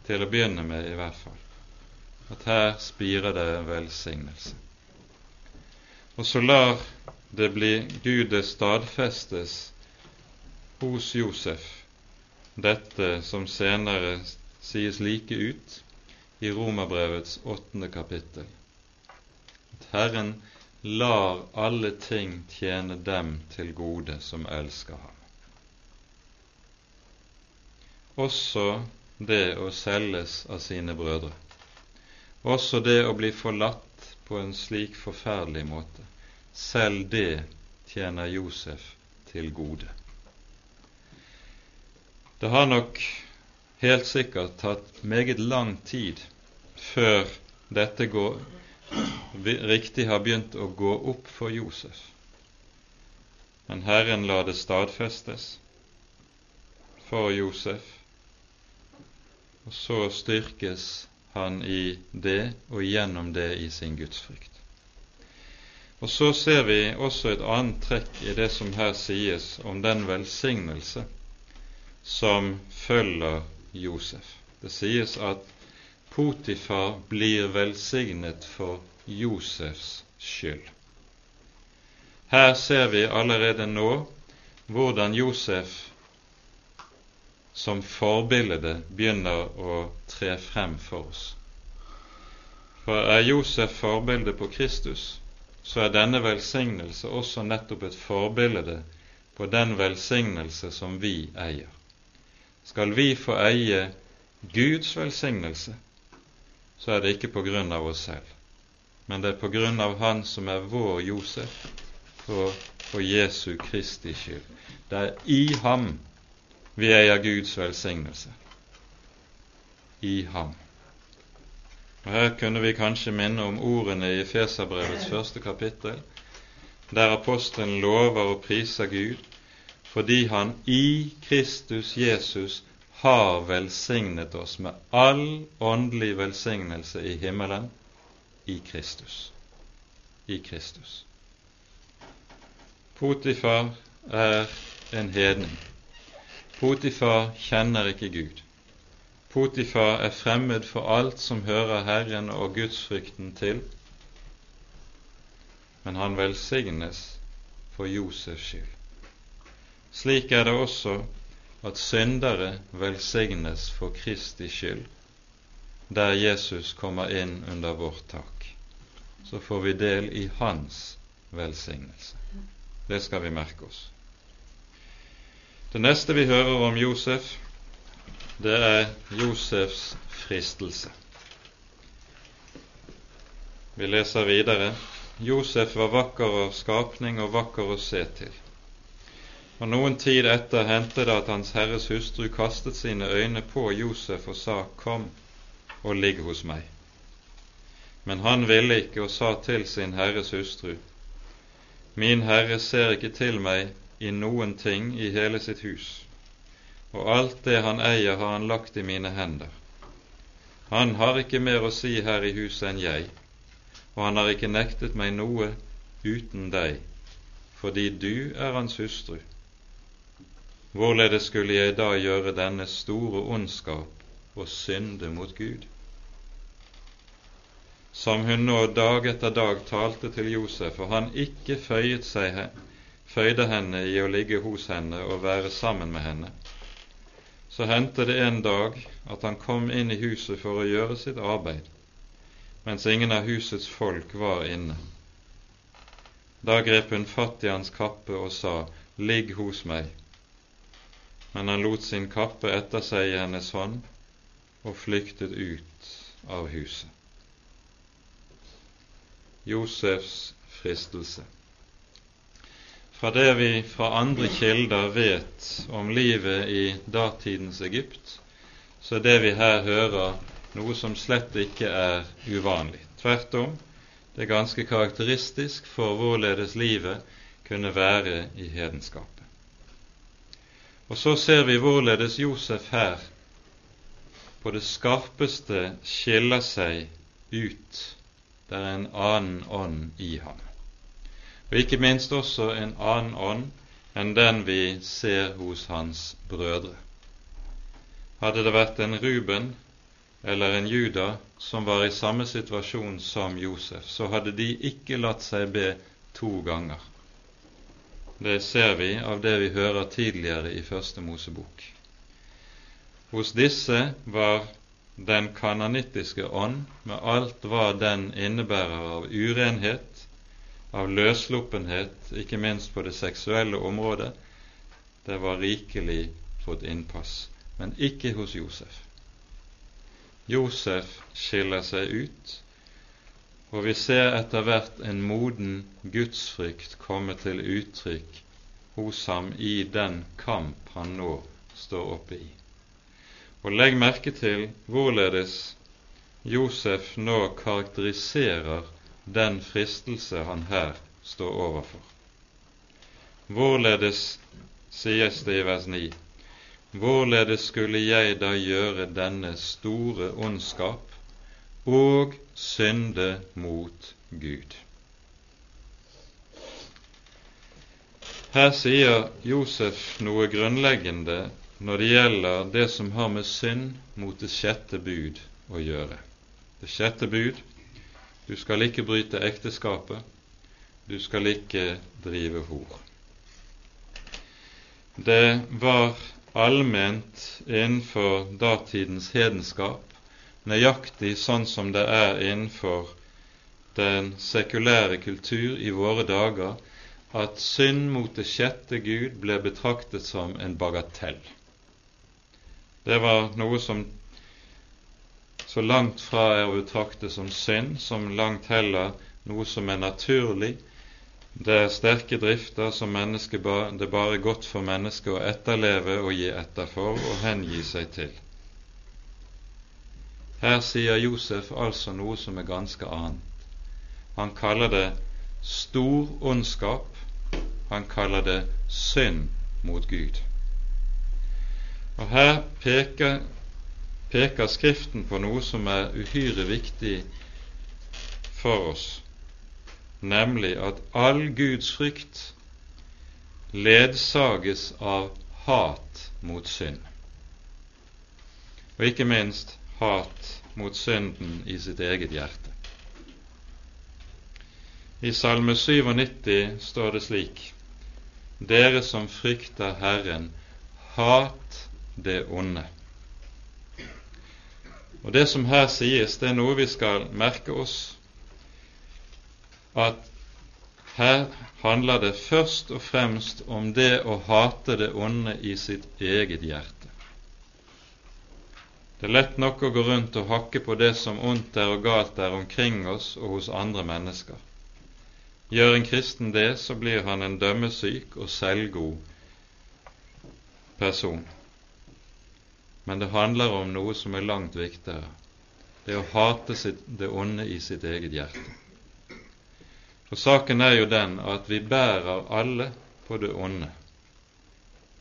til å begynne med i hvert fall, at her spirer det en velsignelse. Og så lar det bli Gud det stadfestes hos Josef, dette som senere sies like ut i Romerbrevets åttende kapittel. At Herren lar alle ting tjene dem til gode som elsker ham. Også det å selges av sine brødre. Også det å bli forlatt på en slik forferdelig måte. Selv det tjener Josef til gode. Det har nok helt sikkert tatt meget lang tid før dette går, riktig har begynt å gå opp for Josef. Men Herren la det stadfestes for Josef, og så styrkes han i det og gjennom det i sin gudsfrykt. Og så ser vi også et annet trekk i det som her sies om den velsignelse som følger Josef. Det sies at Potifar blir velsignet for Josefs skyld. Her ser vi allerede nå hvordan Josef som forbilde begynner å tre frem for oss. For er Josef forbilde på Kristus, så er denne velsignelse også nettopp et forbilde på den velsignelse som vi eier. Skal vi få eie Guds velsignelse, så er det ikke på grunn av oss selv, men det er på grunn av Han som er vår Josef, for, for Jesu Kristi skyld. Det er i ham vi eier Guds velsignelse. I ham. Og Her kunne vi kanskje minne om ordene i Feserbrevets første kapittel, der apostelen lover og priser Gud fordi han i Kristus Jesus har velsignet oss med all åndelig velsignelse i himmelen i Kristus. I Kristus. Potifar er en hedning. Potifar kjenner ikke Gud. Potifar er fremmed for alt som hører Herren og gudsfrykten til, men han velsignes for Josefs skyld. Slik er det også at syndere velsignes for Kristi skyld, der Jesus kommer inn under vårt tak. Så får vi del i hans velsignelse. Det skal vi merke oss. Det neste vi hører om Josef, det er Josefs fristelse. Vi leser videre. Josef var vakker av skapning og vakker å se til. Og Noen tid etter hendte det at Hans Herres hustru kastet sine øyne på Josef og sa, Kom og ligg hos meg. Men han ville ikke og sa til sin herres hustru, Min herre ser ikke til meg i noen ting i hele sitt hus og alt det han eier, har han lagt i mine hender. Han har ikke mer å si her i huset enn jeg, og han har ikke nektet meg noe uten deg, fordi du er hans hustru. Hvorledes skulle jeg da gjøre denne store ondskap og synde mot Gud? Som hun nå dag etter dag talte til Josef, og han ikke føyet seg, føyde henne i å ligge hos henne og være sammen med henne, så hendte det en dag at han kom inn i huset for å gjøre sitt arbeid, mens ingen av husets folk var inne. Da grep hun fatt i hans kappe og sa, Ligg hos meg. Men han lot sin kappe etter seg i hennes hånd og flyktet ut av huset. Josefs fristelse. Fra det vi fra andre kilder vet om livet i datidens Egypt, så er det vi her hører, noe som slett ikke er uvanlig. Tvert om, det er ganske karakteristisk for hvorledes livet kunne være i hedenskapet. Og så ser vi hvorledes Josef her på det skarpeste skiller seg ut. Det er en annen ånd i ham. Og ikke minst også en annen ånd enn den vi ser hos hans brødre. Hadde det vært en Ruben eller en Juda som var i samme situasjon som Josef, så hadde de ikke latt seg be to ganger. Det ser vi av det vi hører tidligere i Første Mosebok. Hos disse var den kananittiske ånd, med alt hva den innebærer av urenhet, av løssluppenhet, ikke minst på det seksuelle området, det var rikelig fått innpass, men ikke hos Josef. Josef skiller seg ut og vi ser etter hvert en moden gudsfrykt komme til uttrykk hos ham i den kamp han nå står oppe i. Og legg merke til hvorledes Josef nå karakteriserer den fristelse han her står overfor. Hvorledes sies det i vers 9, hvorledes skulle jeg da gjøre denne store ondskap og synde mot Gud. Her sier Josef noe grunnleggende når det gjelder det som har med synd mot det sjette bud å gjøre. Det sjette bud du skal ikke bryte ekteskapet, du skal ikke drive hor. Det var allment innenfor datidens hedenskap nøyaktig sånn som det er innenfor den sekulære kultur i våre dager, at synd mot det sjette Gud ble betraktet som en bagatell. Det var noe som så langt fra er å betrakte som synd, som langt heller noe som er naturlig. Det er sterke drifter som menneske det er bare godt for mennesket å etterleve og gi etter for og hengi seg til. Her sier Josef altså noe som er ganske annet. Han kaller det stor ondskap, han kaller det synd mot Gud. Og her peker, peker Skriften på noe som er uhyre viktig for oss, nemlig at all Guds frykt ledsages av hat mot synd, og ikke minst hat mot synden i sitt eget hjerte. I Salme 97 står det slik:" Dere som frykter Herren, hat det onde. Og Det som her sies, det er noe vi skal merke oss, at her handler det først og fremst om det å hate det onde i sitt eget hjerte. Det er lett nok å gå rundt og hakke på det som ondt er og galt er omkring oss og hos andre mennesker. Gjør en kristen det, så blir han en dømmesyk og selvgod person. Men det handler om noe som er langt viktigere. Det å hate sitt, det onde i sitt eget hjerte. Og saken er jo den at vi bærer alle på det onde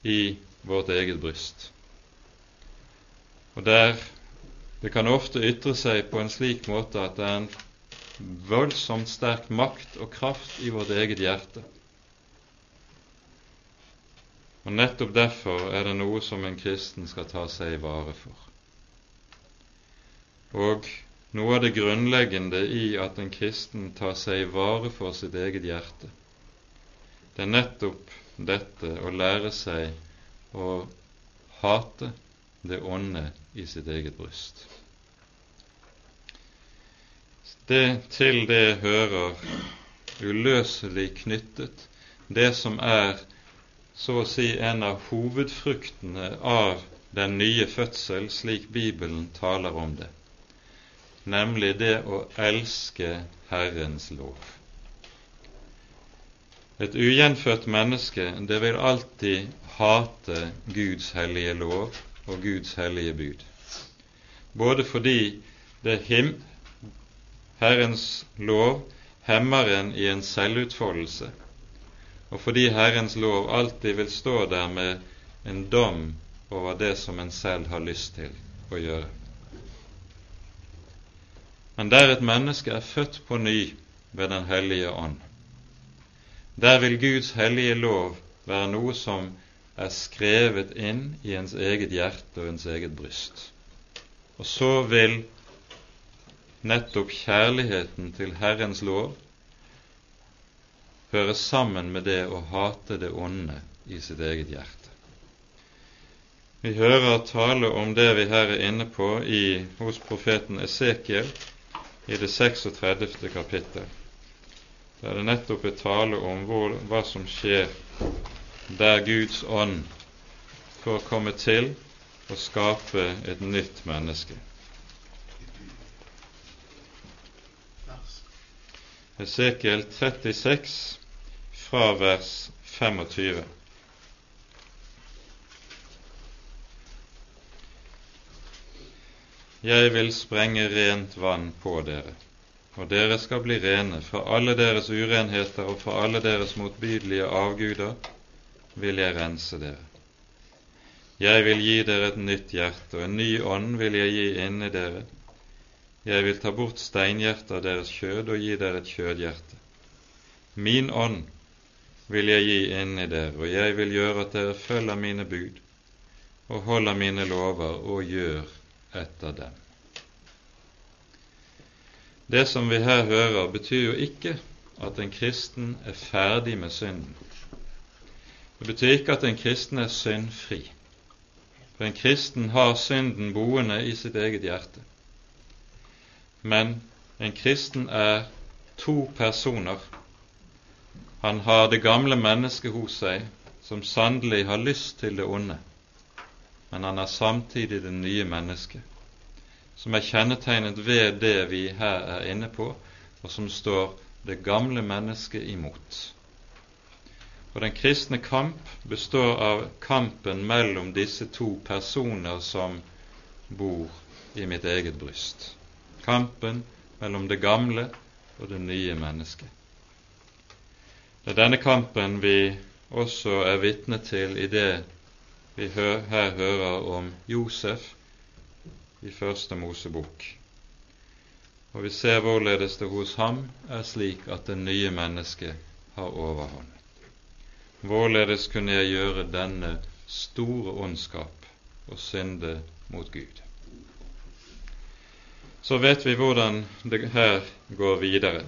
i vårt eget bryst. Og der Det kan ofte ytre seg på en slik måte at det er en voldsomt sterk makt og kraft i vårt eget hjerte. Og nettopp derfor er det noe som en kristen skal ta seg i vare for. Og noe av det grunnleggende i at en kristen tar seg i vare for sitt eget hjerte, det er nettopp dette å lære seg å hate det onde i sitt eget bryst. Det til det hører uløselig knyttet det som er så å si en av hovedfruktene av den nye fødsel, slik Bibelen taler om det, nemlig det å elske Herrens lov. Et ugjenfødt menneske, det vil alltid hate Guds hellige lov og Guds hellige bud. Både fordi det him, Herrens lov hemmer en i en selvutfoldelse, og fordi Herrens lov alltid vil stå der med en dom over det som en selv har lyst til å gjøre. Men der et menneske er født på ny ved Den hellige ånd, der vil Guds hellige lov være noe som er skrevet inn i ens eget hjerte og ens eget bryst. Og så vil nettopp kjærligheten til Herrens lov høre sammen med det å hate det onde i sitt eget hjerte. Vi hører tale om det vi her er inne på i, hos profeten Esekiel i det 36. kapittel. Der er det nettopp er tale om hvor, hva som skjer der Guds ånd får komme til og skape et nytt menneske. Esekiel 36 fra vers 25. Jeg vil sprenge rent vann på dere, og dere skal bli rene. Fra alle deres urenheter og fra alle deres motbydelige avguder vil jeg rense dere. Jeg vil gi dere et nytt hjerte, og en ny ånd vil jeg gi inni dere. Jeg vil ta bort steinhjertet av deres kjød og gi dere et kjødhjerte. Min ånd vil jeg gi inni dere, og jeg vil gjøre at dere følger mine bud og holder mine lover og gjør etter dem. Det som vi her hører, betyr jo ikke at en kristen er ferdig med synden. Det betyr ikke at en kristen er syndfri. For en kristen har synden boende i sitt eget hjerte. Men en kristen er to personer. Han har det gamle mennesket hos seg, som sannelig har lyst til det onde men han er samtidig det nye mennesket, som er kjennetegnet ved det vi her er inne på, og som står det gamle mennesket imot. Og Den kristne kamp består av kampen mellom disse to personer som bor i mitt eget bryst. Kampen mellom det gamle og det nye mennesket. Det er denne kampen vi også er vitne til i det vi her hører om Josef i Første Mosebok. Og vi ser hvorledes det hos ham er slik at det nye mennesket har overhånd. Hvorledes kunne jeg gjøre denne store ondskap og synde mot Gud? Så vet vi hvordan det her går videre.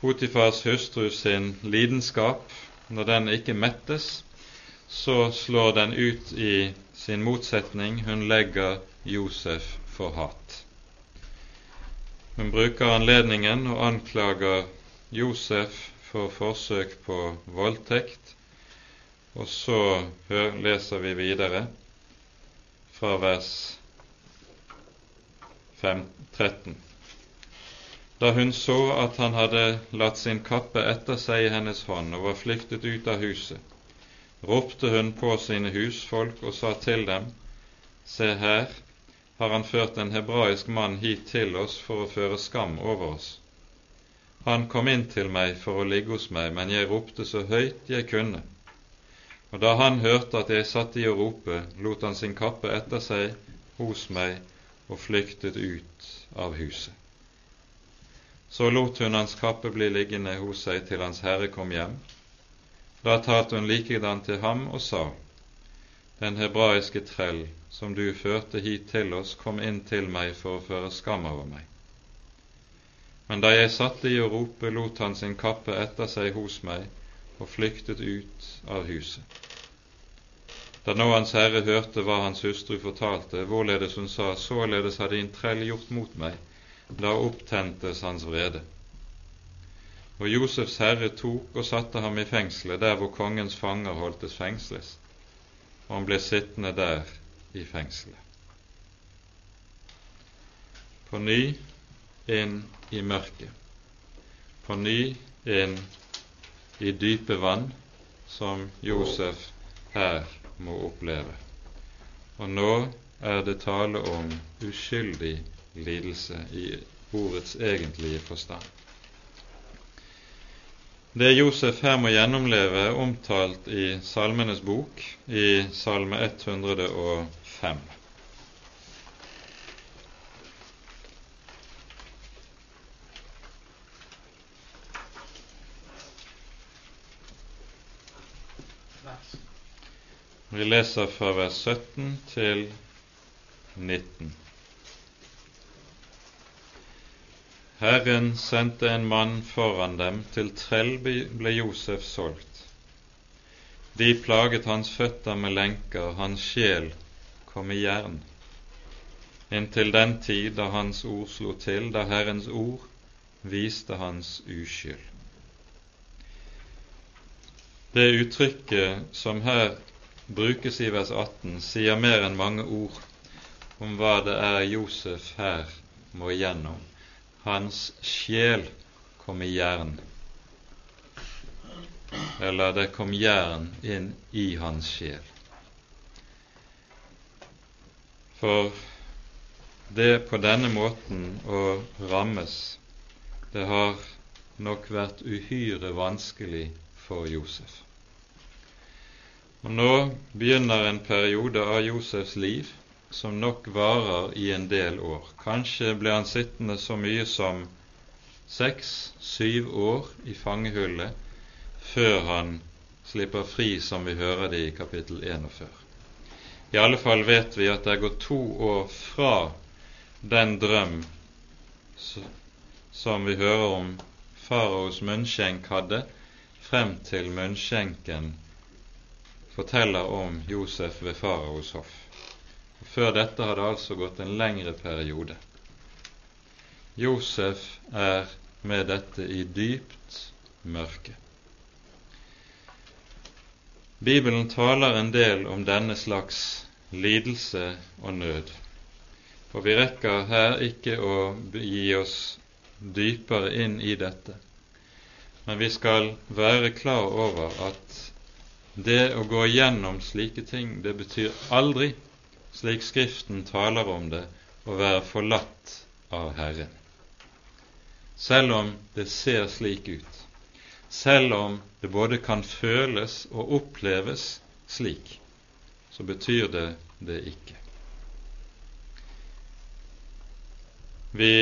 Potifars hustru sin lidenskap når den ikke mettes, så slår den ut i sin motsetning. Hun legger Josef for hat. Hun bruker anledningen og anklager Josef for forsøk på voldtekt. Og så leser vi videre fra vers 5, 13. Da hun så at han hadde latt sin kappe etter seg i hennes hånd og var flyktet ut av huset, ropte hun på sine husfolk og sa til dem, Se her har han ført en hebraisk mann hit til oss for å føre skam over oss. Han kom inn til meg for å ligge hos meg, men jeg ropte så høyt jeg kunne. Og da han hørte at jeg satt i å rope, lot han sin kappe etter seg hos meg og flyktet ut av huset. Så lot hun hans kappe bli liggende hos seg til hans herre kom hjem. Da talte hun likedan til ham og sa, Den hebraiske trell som du førte hit til oss, kom inn til meg for å føre skam over meg. Men da jeg satt i å rope, lot han sin kappe etter seg hos meg og flyktet ut av huset. Da nå Hans Herre hørte hva hans hustru fortalte, hvorledes hun sa, således har din trell gjort mot meg, da opptentes hans vrede. Og Josefs herre tok og satte ham i fengselet, der hvor kongens fanger holdtes fengsles, og han ble sittende der i fengselet. På ny inn i mørket, på ny inn i dype vann, som Josef her må oppleve. Og nå er det tale om uskyldig lidelse i ordets egentlige forstand. Det Josef her må gjennomleve, er omtalt i Salmenes bok i Salme 105. Vi leser fra vers 17 til 19. Herren sendte en mann foran dem, til trell ble Josef solgt. De plaget hans føtter med lenker, hans sjel kom i jern, inntil den tid da hans ord slo til, da Herrens ord viste hans uskyld. Det uttrykket som her brukes i vers 18, sier mer enn mange ord om hva det er Josef her må igjennom. Hans sjel kom i jern. Eller det kom jern inn i hans sjel. For det på denne måten å rammes, det har nok vært uhyre vanskelig for Josef. Og nå begynner en periode av Josefs liv som nok varer i en del år. Kanskje ble han sittende så mye som seks-syv år i fangehullet før han slipper fri, som vi hører det i kapittel 41. I alle fall vet vi at det er gått to år fra den drøm som vi hører om faraos munnskjenk hadde, frem til munnskjenken forteller om Josef ved faraos hoff. Før dette har det altså gått en lengre periode. Josef er med dette i dypt mørke. Bibelen taler en del om denne slags lidelse og nød, for vi rekker her ikke å gi oss dypere inn i dette. Men vi skal være klar over at det å gå igjennom slike ting, det betyr aldri, slik Skriften taler om det, å være forlatt av Herren. Selv om det ser slik ut, selv om det både kan føles og oppleves slik, så betyr det det ikke. Vi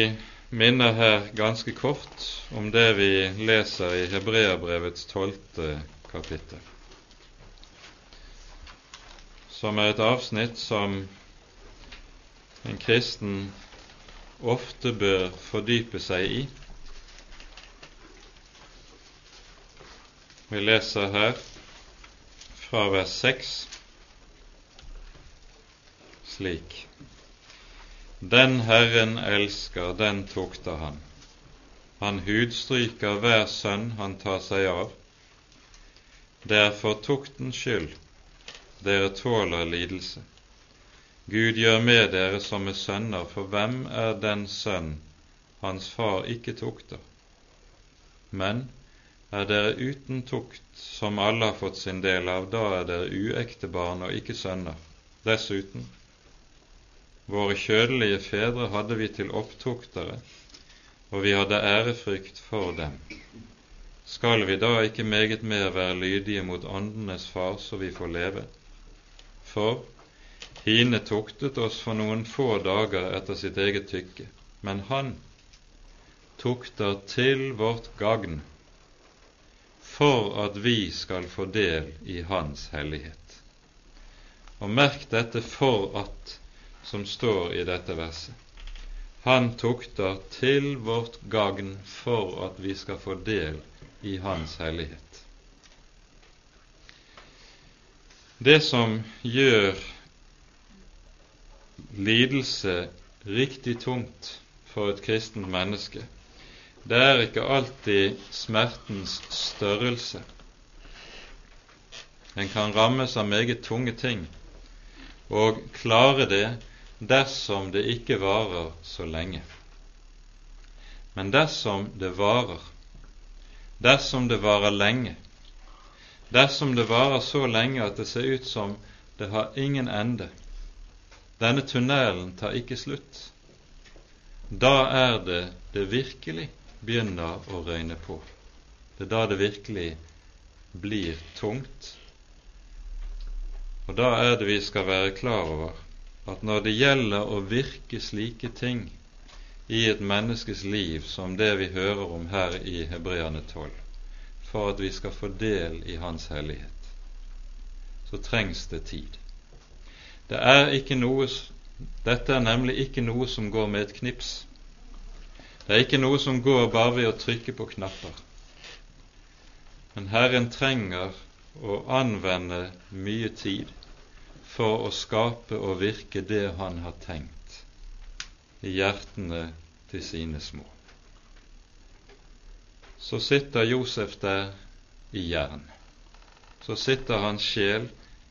minner her ganske kort om det vi leser i Hebreabrevets tolvte kapittel som er et avsnitt som en kristen ofte bør fordype seg i. Vi leser her fra vers 6 slik Den Herren elsker, den tukter han. Han hudstryker hver sønn han tar seg av. Det er for tuktens skyld dere tåler lidelse. Gud gjør med dere som med sønner, for hvem er den sønn hans far ikke tukter? Men er dere uten tukt, som alle har fått sin del av, da er dere uekte barn og ikke sønner. Dessuten, våre kjødelige fedre hadde vi til opptuktere, og vi hadde ærefrykt for dem. Skal vi da ikke meget mer være lydige mot åndenes far, så vi får leve? For hine tuktet oss for noen få dager etter sitt eget tykke, men han tukter til vårt gagn for at vi skal få del i Hans hellighet. Og merk dette 'for at' som står i dette verset. Han tukter til vårt gagn for at vi skal få del i Hans hellighet. Det som gjør lidelse riktig tungt for et kristent menneske, det er ikke alltid smertens størrelse. En kan rammes av meget tunge ting og klare det dersom det ikke varer så lenge. Men dersom det varer, dersom det varer lenge, dersom det varer så lenge at det ser ut som det har ingen ende. Denne tunnelen tar ikke slutt. Da er det det virkelig begynner å røyne på. Det er da det virkelig blir tungt. Og da er det vi skal være klar over at når det gjelder å virke slike ting i et menneskes liv som det vi hører om her i Hebreane 12, for at vi skal få del i Hans hellighet, så trengs det tid. Det er noe, dette er nemlig ikke noe som går med et knips. Det er ikke noe som går bare ved å trykke på knapper. Men Herren trenger å anvende mye tid for å skape og virke det Han har tenkt i hjertene til sine små. Så sitter Josef der i jern. Så sitter hans sjel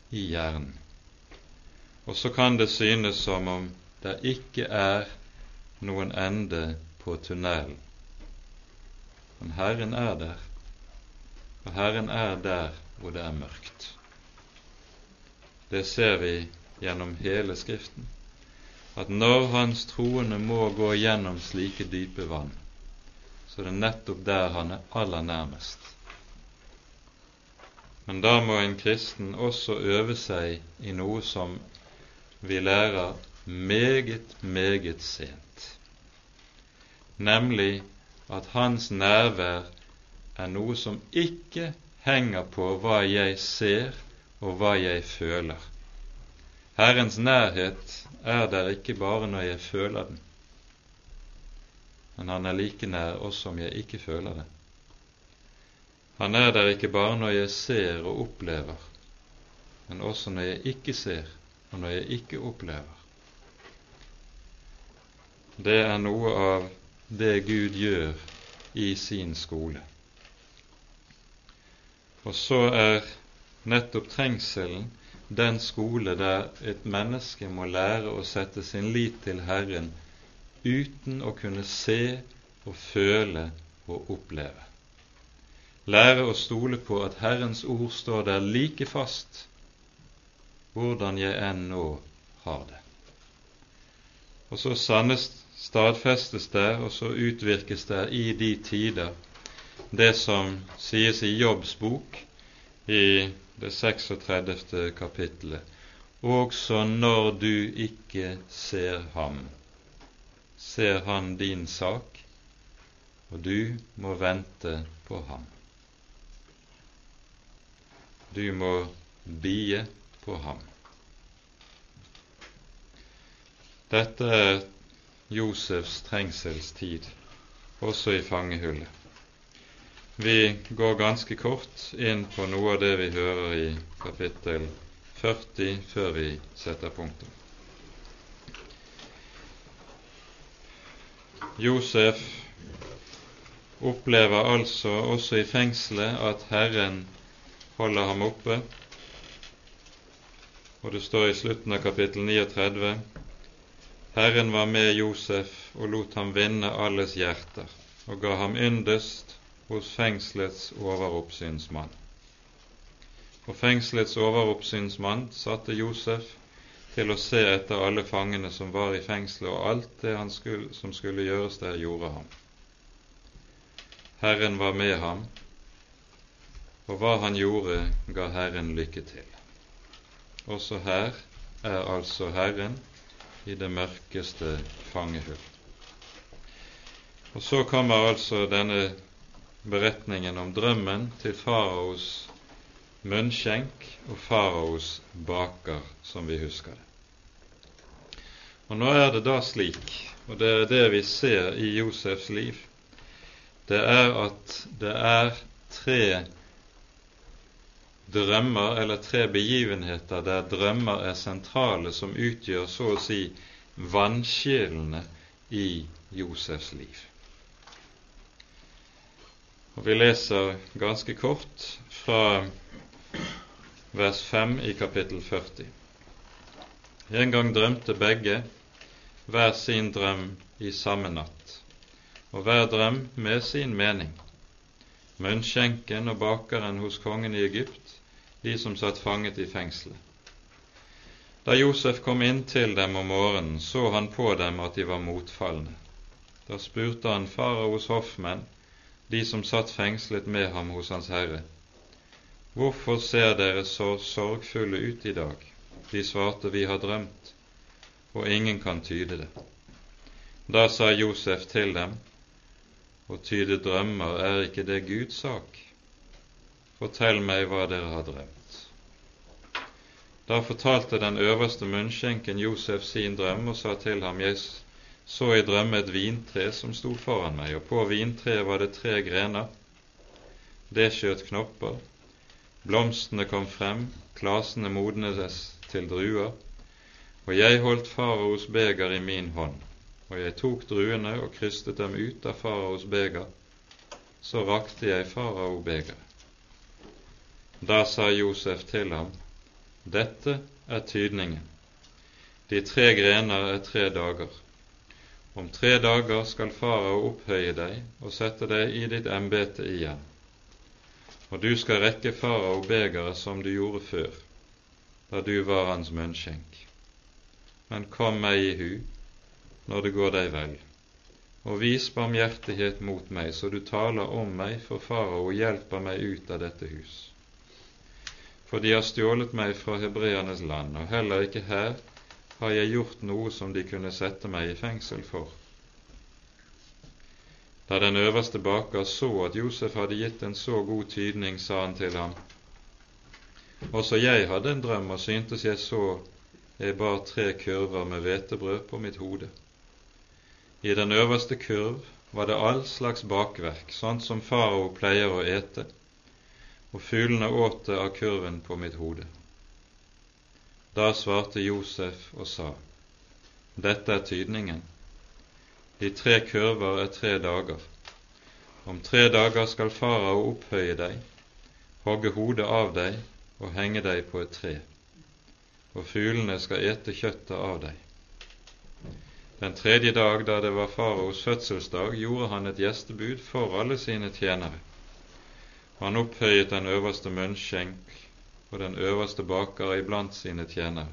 i jern. Og så kan det synes som om det ikke er noen ende på tunnelen. Men Herren er der, og Herren er der hvor det er mørkt. Det ser vi gjennom hele Skriften, at når hans troende må gå gjennom slike dype vann, så det er nettopp der han er aller nærmest. Men da må en kristen også øve seg i noe som vi lærer meget, meget sent, nemlig at hans nærvær er noe som ikke henger på hva jeg ser og hva jeg føler. Herrens nærhet er der ikke bare når jeg føler den, men han er like nær også om jeg ikke føler det. Han er der ikke bare når jeg ser og opplever, men også når jeg ikke ser og når jeg ikke opplever. Det er noe av det Gud gjør i sin skole. Og så er nettopp trengselen den skole der et menneske må lære å sette sin lit til Herren uten å kunne se og føle og oppleve. Lære å stole på at Herrens ord står der like fast hvordan jeg enn nå har det. Og så sannes, stadfestes det, og så utvirkes det i de tider det som sies i Jobbs bok i det 36. kapittelet. Også når du ikke ser ham, ser han din sak, og du må vente på ham. Du må bie på ham. Dette er Josefs trengselstid, også i fangehullet. Vi går ganske kort inn på noe av det vi hører i kapittel 40 før vi setter punktum. Josef opplever altså også i fengselet at Herren holder ham oppe, og det står i slutten av kapittel 39 Herren var med Josef og lot ham vinne alles hjerter, og ga ham yndest hos fengselets overoppsynsmann. Og fengselets overoppsynsmann satte Josef til å se etter alle fangene som var i fengselet, og alt det skulle, som skulle gjøres der, gjorde ham. Herren var med ham, og hva han gjorde, ga Herren lykke til. Også her er altså Herren i det mørkeste fangehull. Og så kommer altså denne beretningen om drømmen til faraos munnskjenk og faraos baker, som vi husker det. Og nå er det da slik, og det er det vi ser i Josefs liv, det er at det er tre drømmer eller tre begivenheter der drømmer er sentrale, som utgjør så å si vannkilene i Josefs liv. Og Vi leser ganske kort fra vers 5 i kapittel 40. En gang drømte begge hver sin drøm i samme natt, og hver drøm med sin mening. Munnskjenken og bakeren hos kongen i Egypt de som satt fanget i fengselet. Da Josef kom inn til dem om morgenen, så han på dem at de var motfallende. Da spurte han faraos hoffmenn de som satt fengslet med ham hos Hans Herre, hvorfor ser dere så sorgfulle ut i dag? De svarte, vi har drømt, og ingen kan tyde det. Da sa Josef til dem, å tyde drømmer er ikke det Guds sak. Fortell meg hva dere har drømt. Da fortalte den øverste munnskjenken Josef sin drøm og sa til ham, jeg så i drømme et vintre som sto foran meg, og på vintreet var det tre grener. Det skjøt knopper, blomstene kom frem, klasene modnes til druer, og jeg holdt faraos beger i min hånd, og jeg tok druene og krystet dem ut av faraos beger, så rakte jeg farao begeret. Da sa Josef til ham, dette er tydningen. De tre grener er tre dager. Om tre dager skal farao opphøye deg og sette deg i ditt embete igjen, og du skal rekke farao begeret som du gjorde før, da du var hans munnskjenk. Men kom meg i hu når det går deg vel, og vis barmhjertighet mot meg, så du taler om meg for farao og hjelper meg ut av dette hus. For de har stjålet meg fra hebreernes land, og heller ikke her har jeg gjort noe som de kunne sette meg i fengsel for. Da den øverste baker så at Josef hadde gitt en så god tydning, sa han til ham, også jeg hadde en drøm og syntes jeg så jeg bar tre kurver med hvetebrød på mitt hode. I den øverste kurv var det all slags bakverk, sånt som farao pleier å ete, og fuglene åt det av kurven på mitt hode. Da svarte Josef og sa, Dette er tydningen. De tre kurver er tre dager. Om tre dager skal farao opphøye deg, hogge hodet av deg og henge deg på et tre, og fuglene skal ete kjøttet av deg. Den tredje dag, da det var faraos fødselsdag, gjorde han et gjestebud for alle sine tjenere. Han opphøyet den øverste munnskjenk og den øverste baker iblant sine tjenere.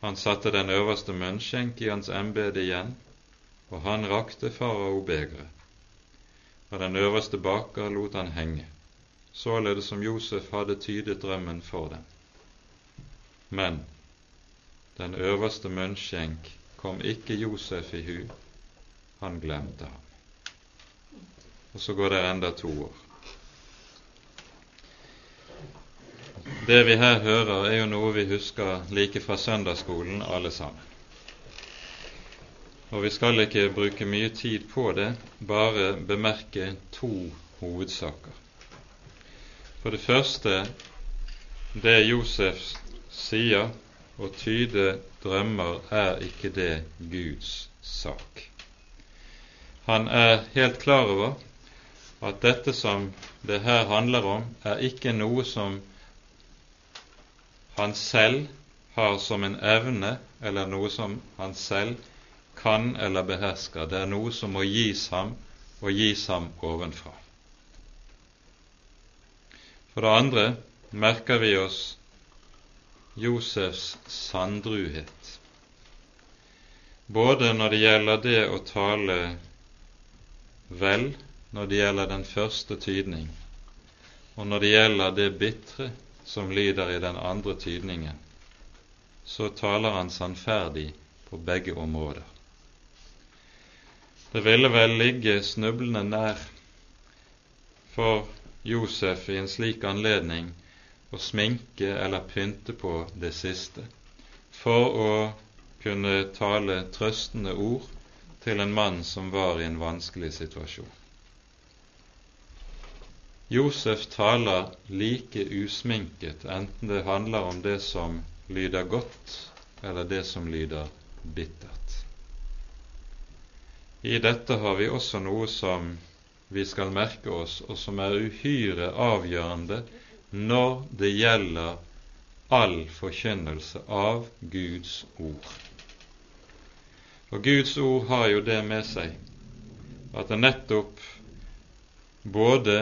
Han satte den øverste munnskjenk i hans embete igjen, og han rakte farao begeret. Og den øverste baker lot han henge, således som Josef hadde tydet drømmen for dem. Men den øverste munnskjenk kom ikke Josef i hu, han glemte ham. Og så går det enda to år. Det vi her hører, er jo noe vi husker like fra søndagsskolen alle sammen. Og vi skal ikke bruke mye tid på det, bare bemerke to hovedsaker. For det første det Josef sier, å tyde drømmer er ikke det Guds sak. Han er helt klar over at dette som det her handler om, er ikke noe som han selv har som en evne eller noe som han selv kan eller behersker. Det er noe som må gis ham, og gis ham ovenfra. For det andre merker vi oss Josefs sandruhet, både når det gjelder det å tale vel når det gjelder den første tydning, og når det gjelder det bitre som lyder i den andre tydningen, så taler han sannferdig på begge områder. Det ville vel ligge snublende nær for Josef i en slik anledning å sminke eller pynte på det siste, for å kunne tale trøstende ord til en mann som var i en vanskelig situasjon. Josef taler like usminket, enten det handler om det som lyder godt, eller det som lyder bittert. I dette har vi også noe som vi skal merke oss, og som er uhyre avgjørende når det gjelder all forkynnelse av Guds ord. Og Guds ord har jo det med seg at det nettopp både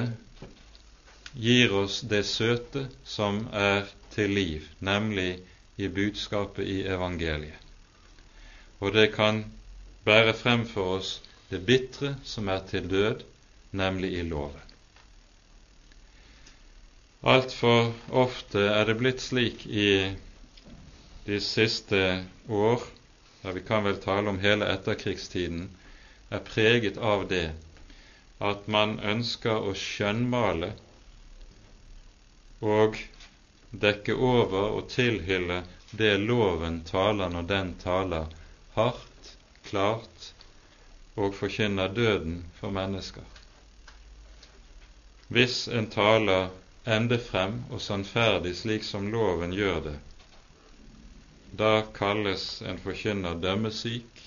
gir oss det søte som er til liv, nemlig i budskapet i evangeliet. Og det kan bære frem for oss det bitre som er til død, nemlig i loven. Altfor ofte er det blitt slik i de siste år, ja vi kan vel tale om hele etterkrigstiden, er preget av det at man ønsker å skjønnmale og dekke over og tilhylle det loven taler når den taler hardt, klart og forkynner døden for mennesker. Hvis en taler ende frem og sannferdig slik som loven gjør det, da kalles en forkynner dømmesyk,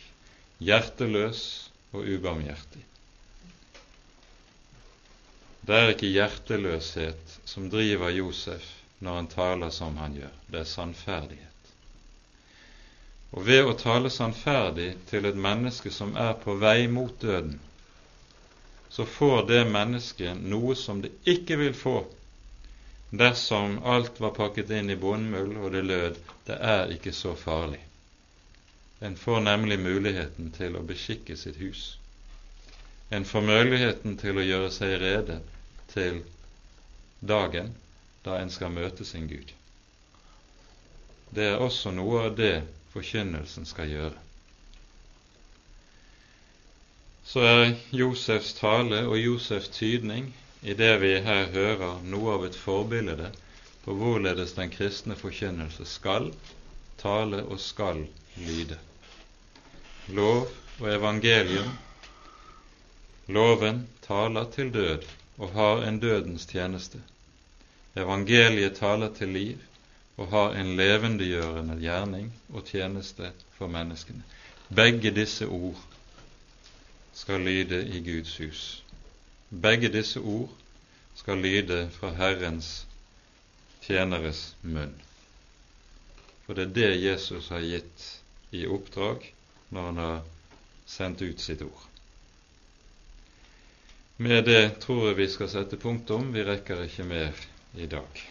hjerteløs og ubarmhjertig. Det er ikke hjerteløshet som driver Josef når han taler som han gjør, det er sannferdighet. Og ved å tale sannferdig til et menneske som er på vei mot døden, så får det mennesket noe som det ikke vil få dersom alt var pakket inn i bondmull og det lød 'det er ikke så farlig'. En får nemlig muligheten til å beskikke sitt hus. En får muligheten til å gjøre seg rede til dagen da en skal møte sin Gud. Det er også noe av det forkynnelsen skal gjøre. Så er Josefs tale og Josefs tydning i det vi her hører noe av et forbilde på hvorledes den kristne forkynnelse skal tale og skal lyde. Lov og evangelium. Loven taler til død og har en dødens tjeneste. Evangeliet taler til liv og har en levendegjørende gjerning og tjeneste for menneskene. Begge disse ord skal lyde i Guds hus. Begge disse ord skal lyde fra Herrens tjeneres munn. For det er det Jesus har gitt i oppdrag når han har sendt ut sitt ord. Med det tror jeg vi skal sette punktum. Vi rekker ikke mer i dag.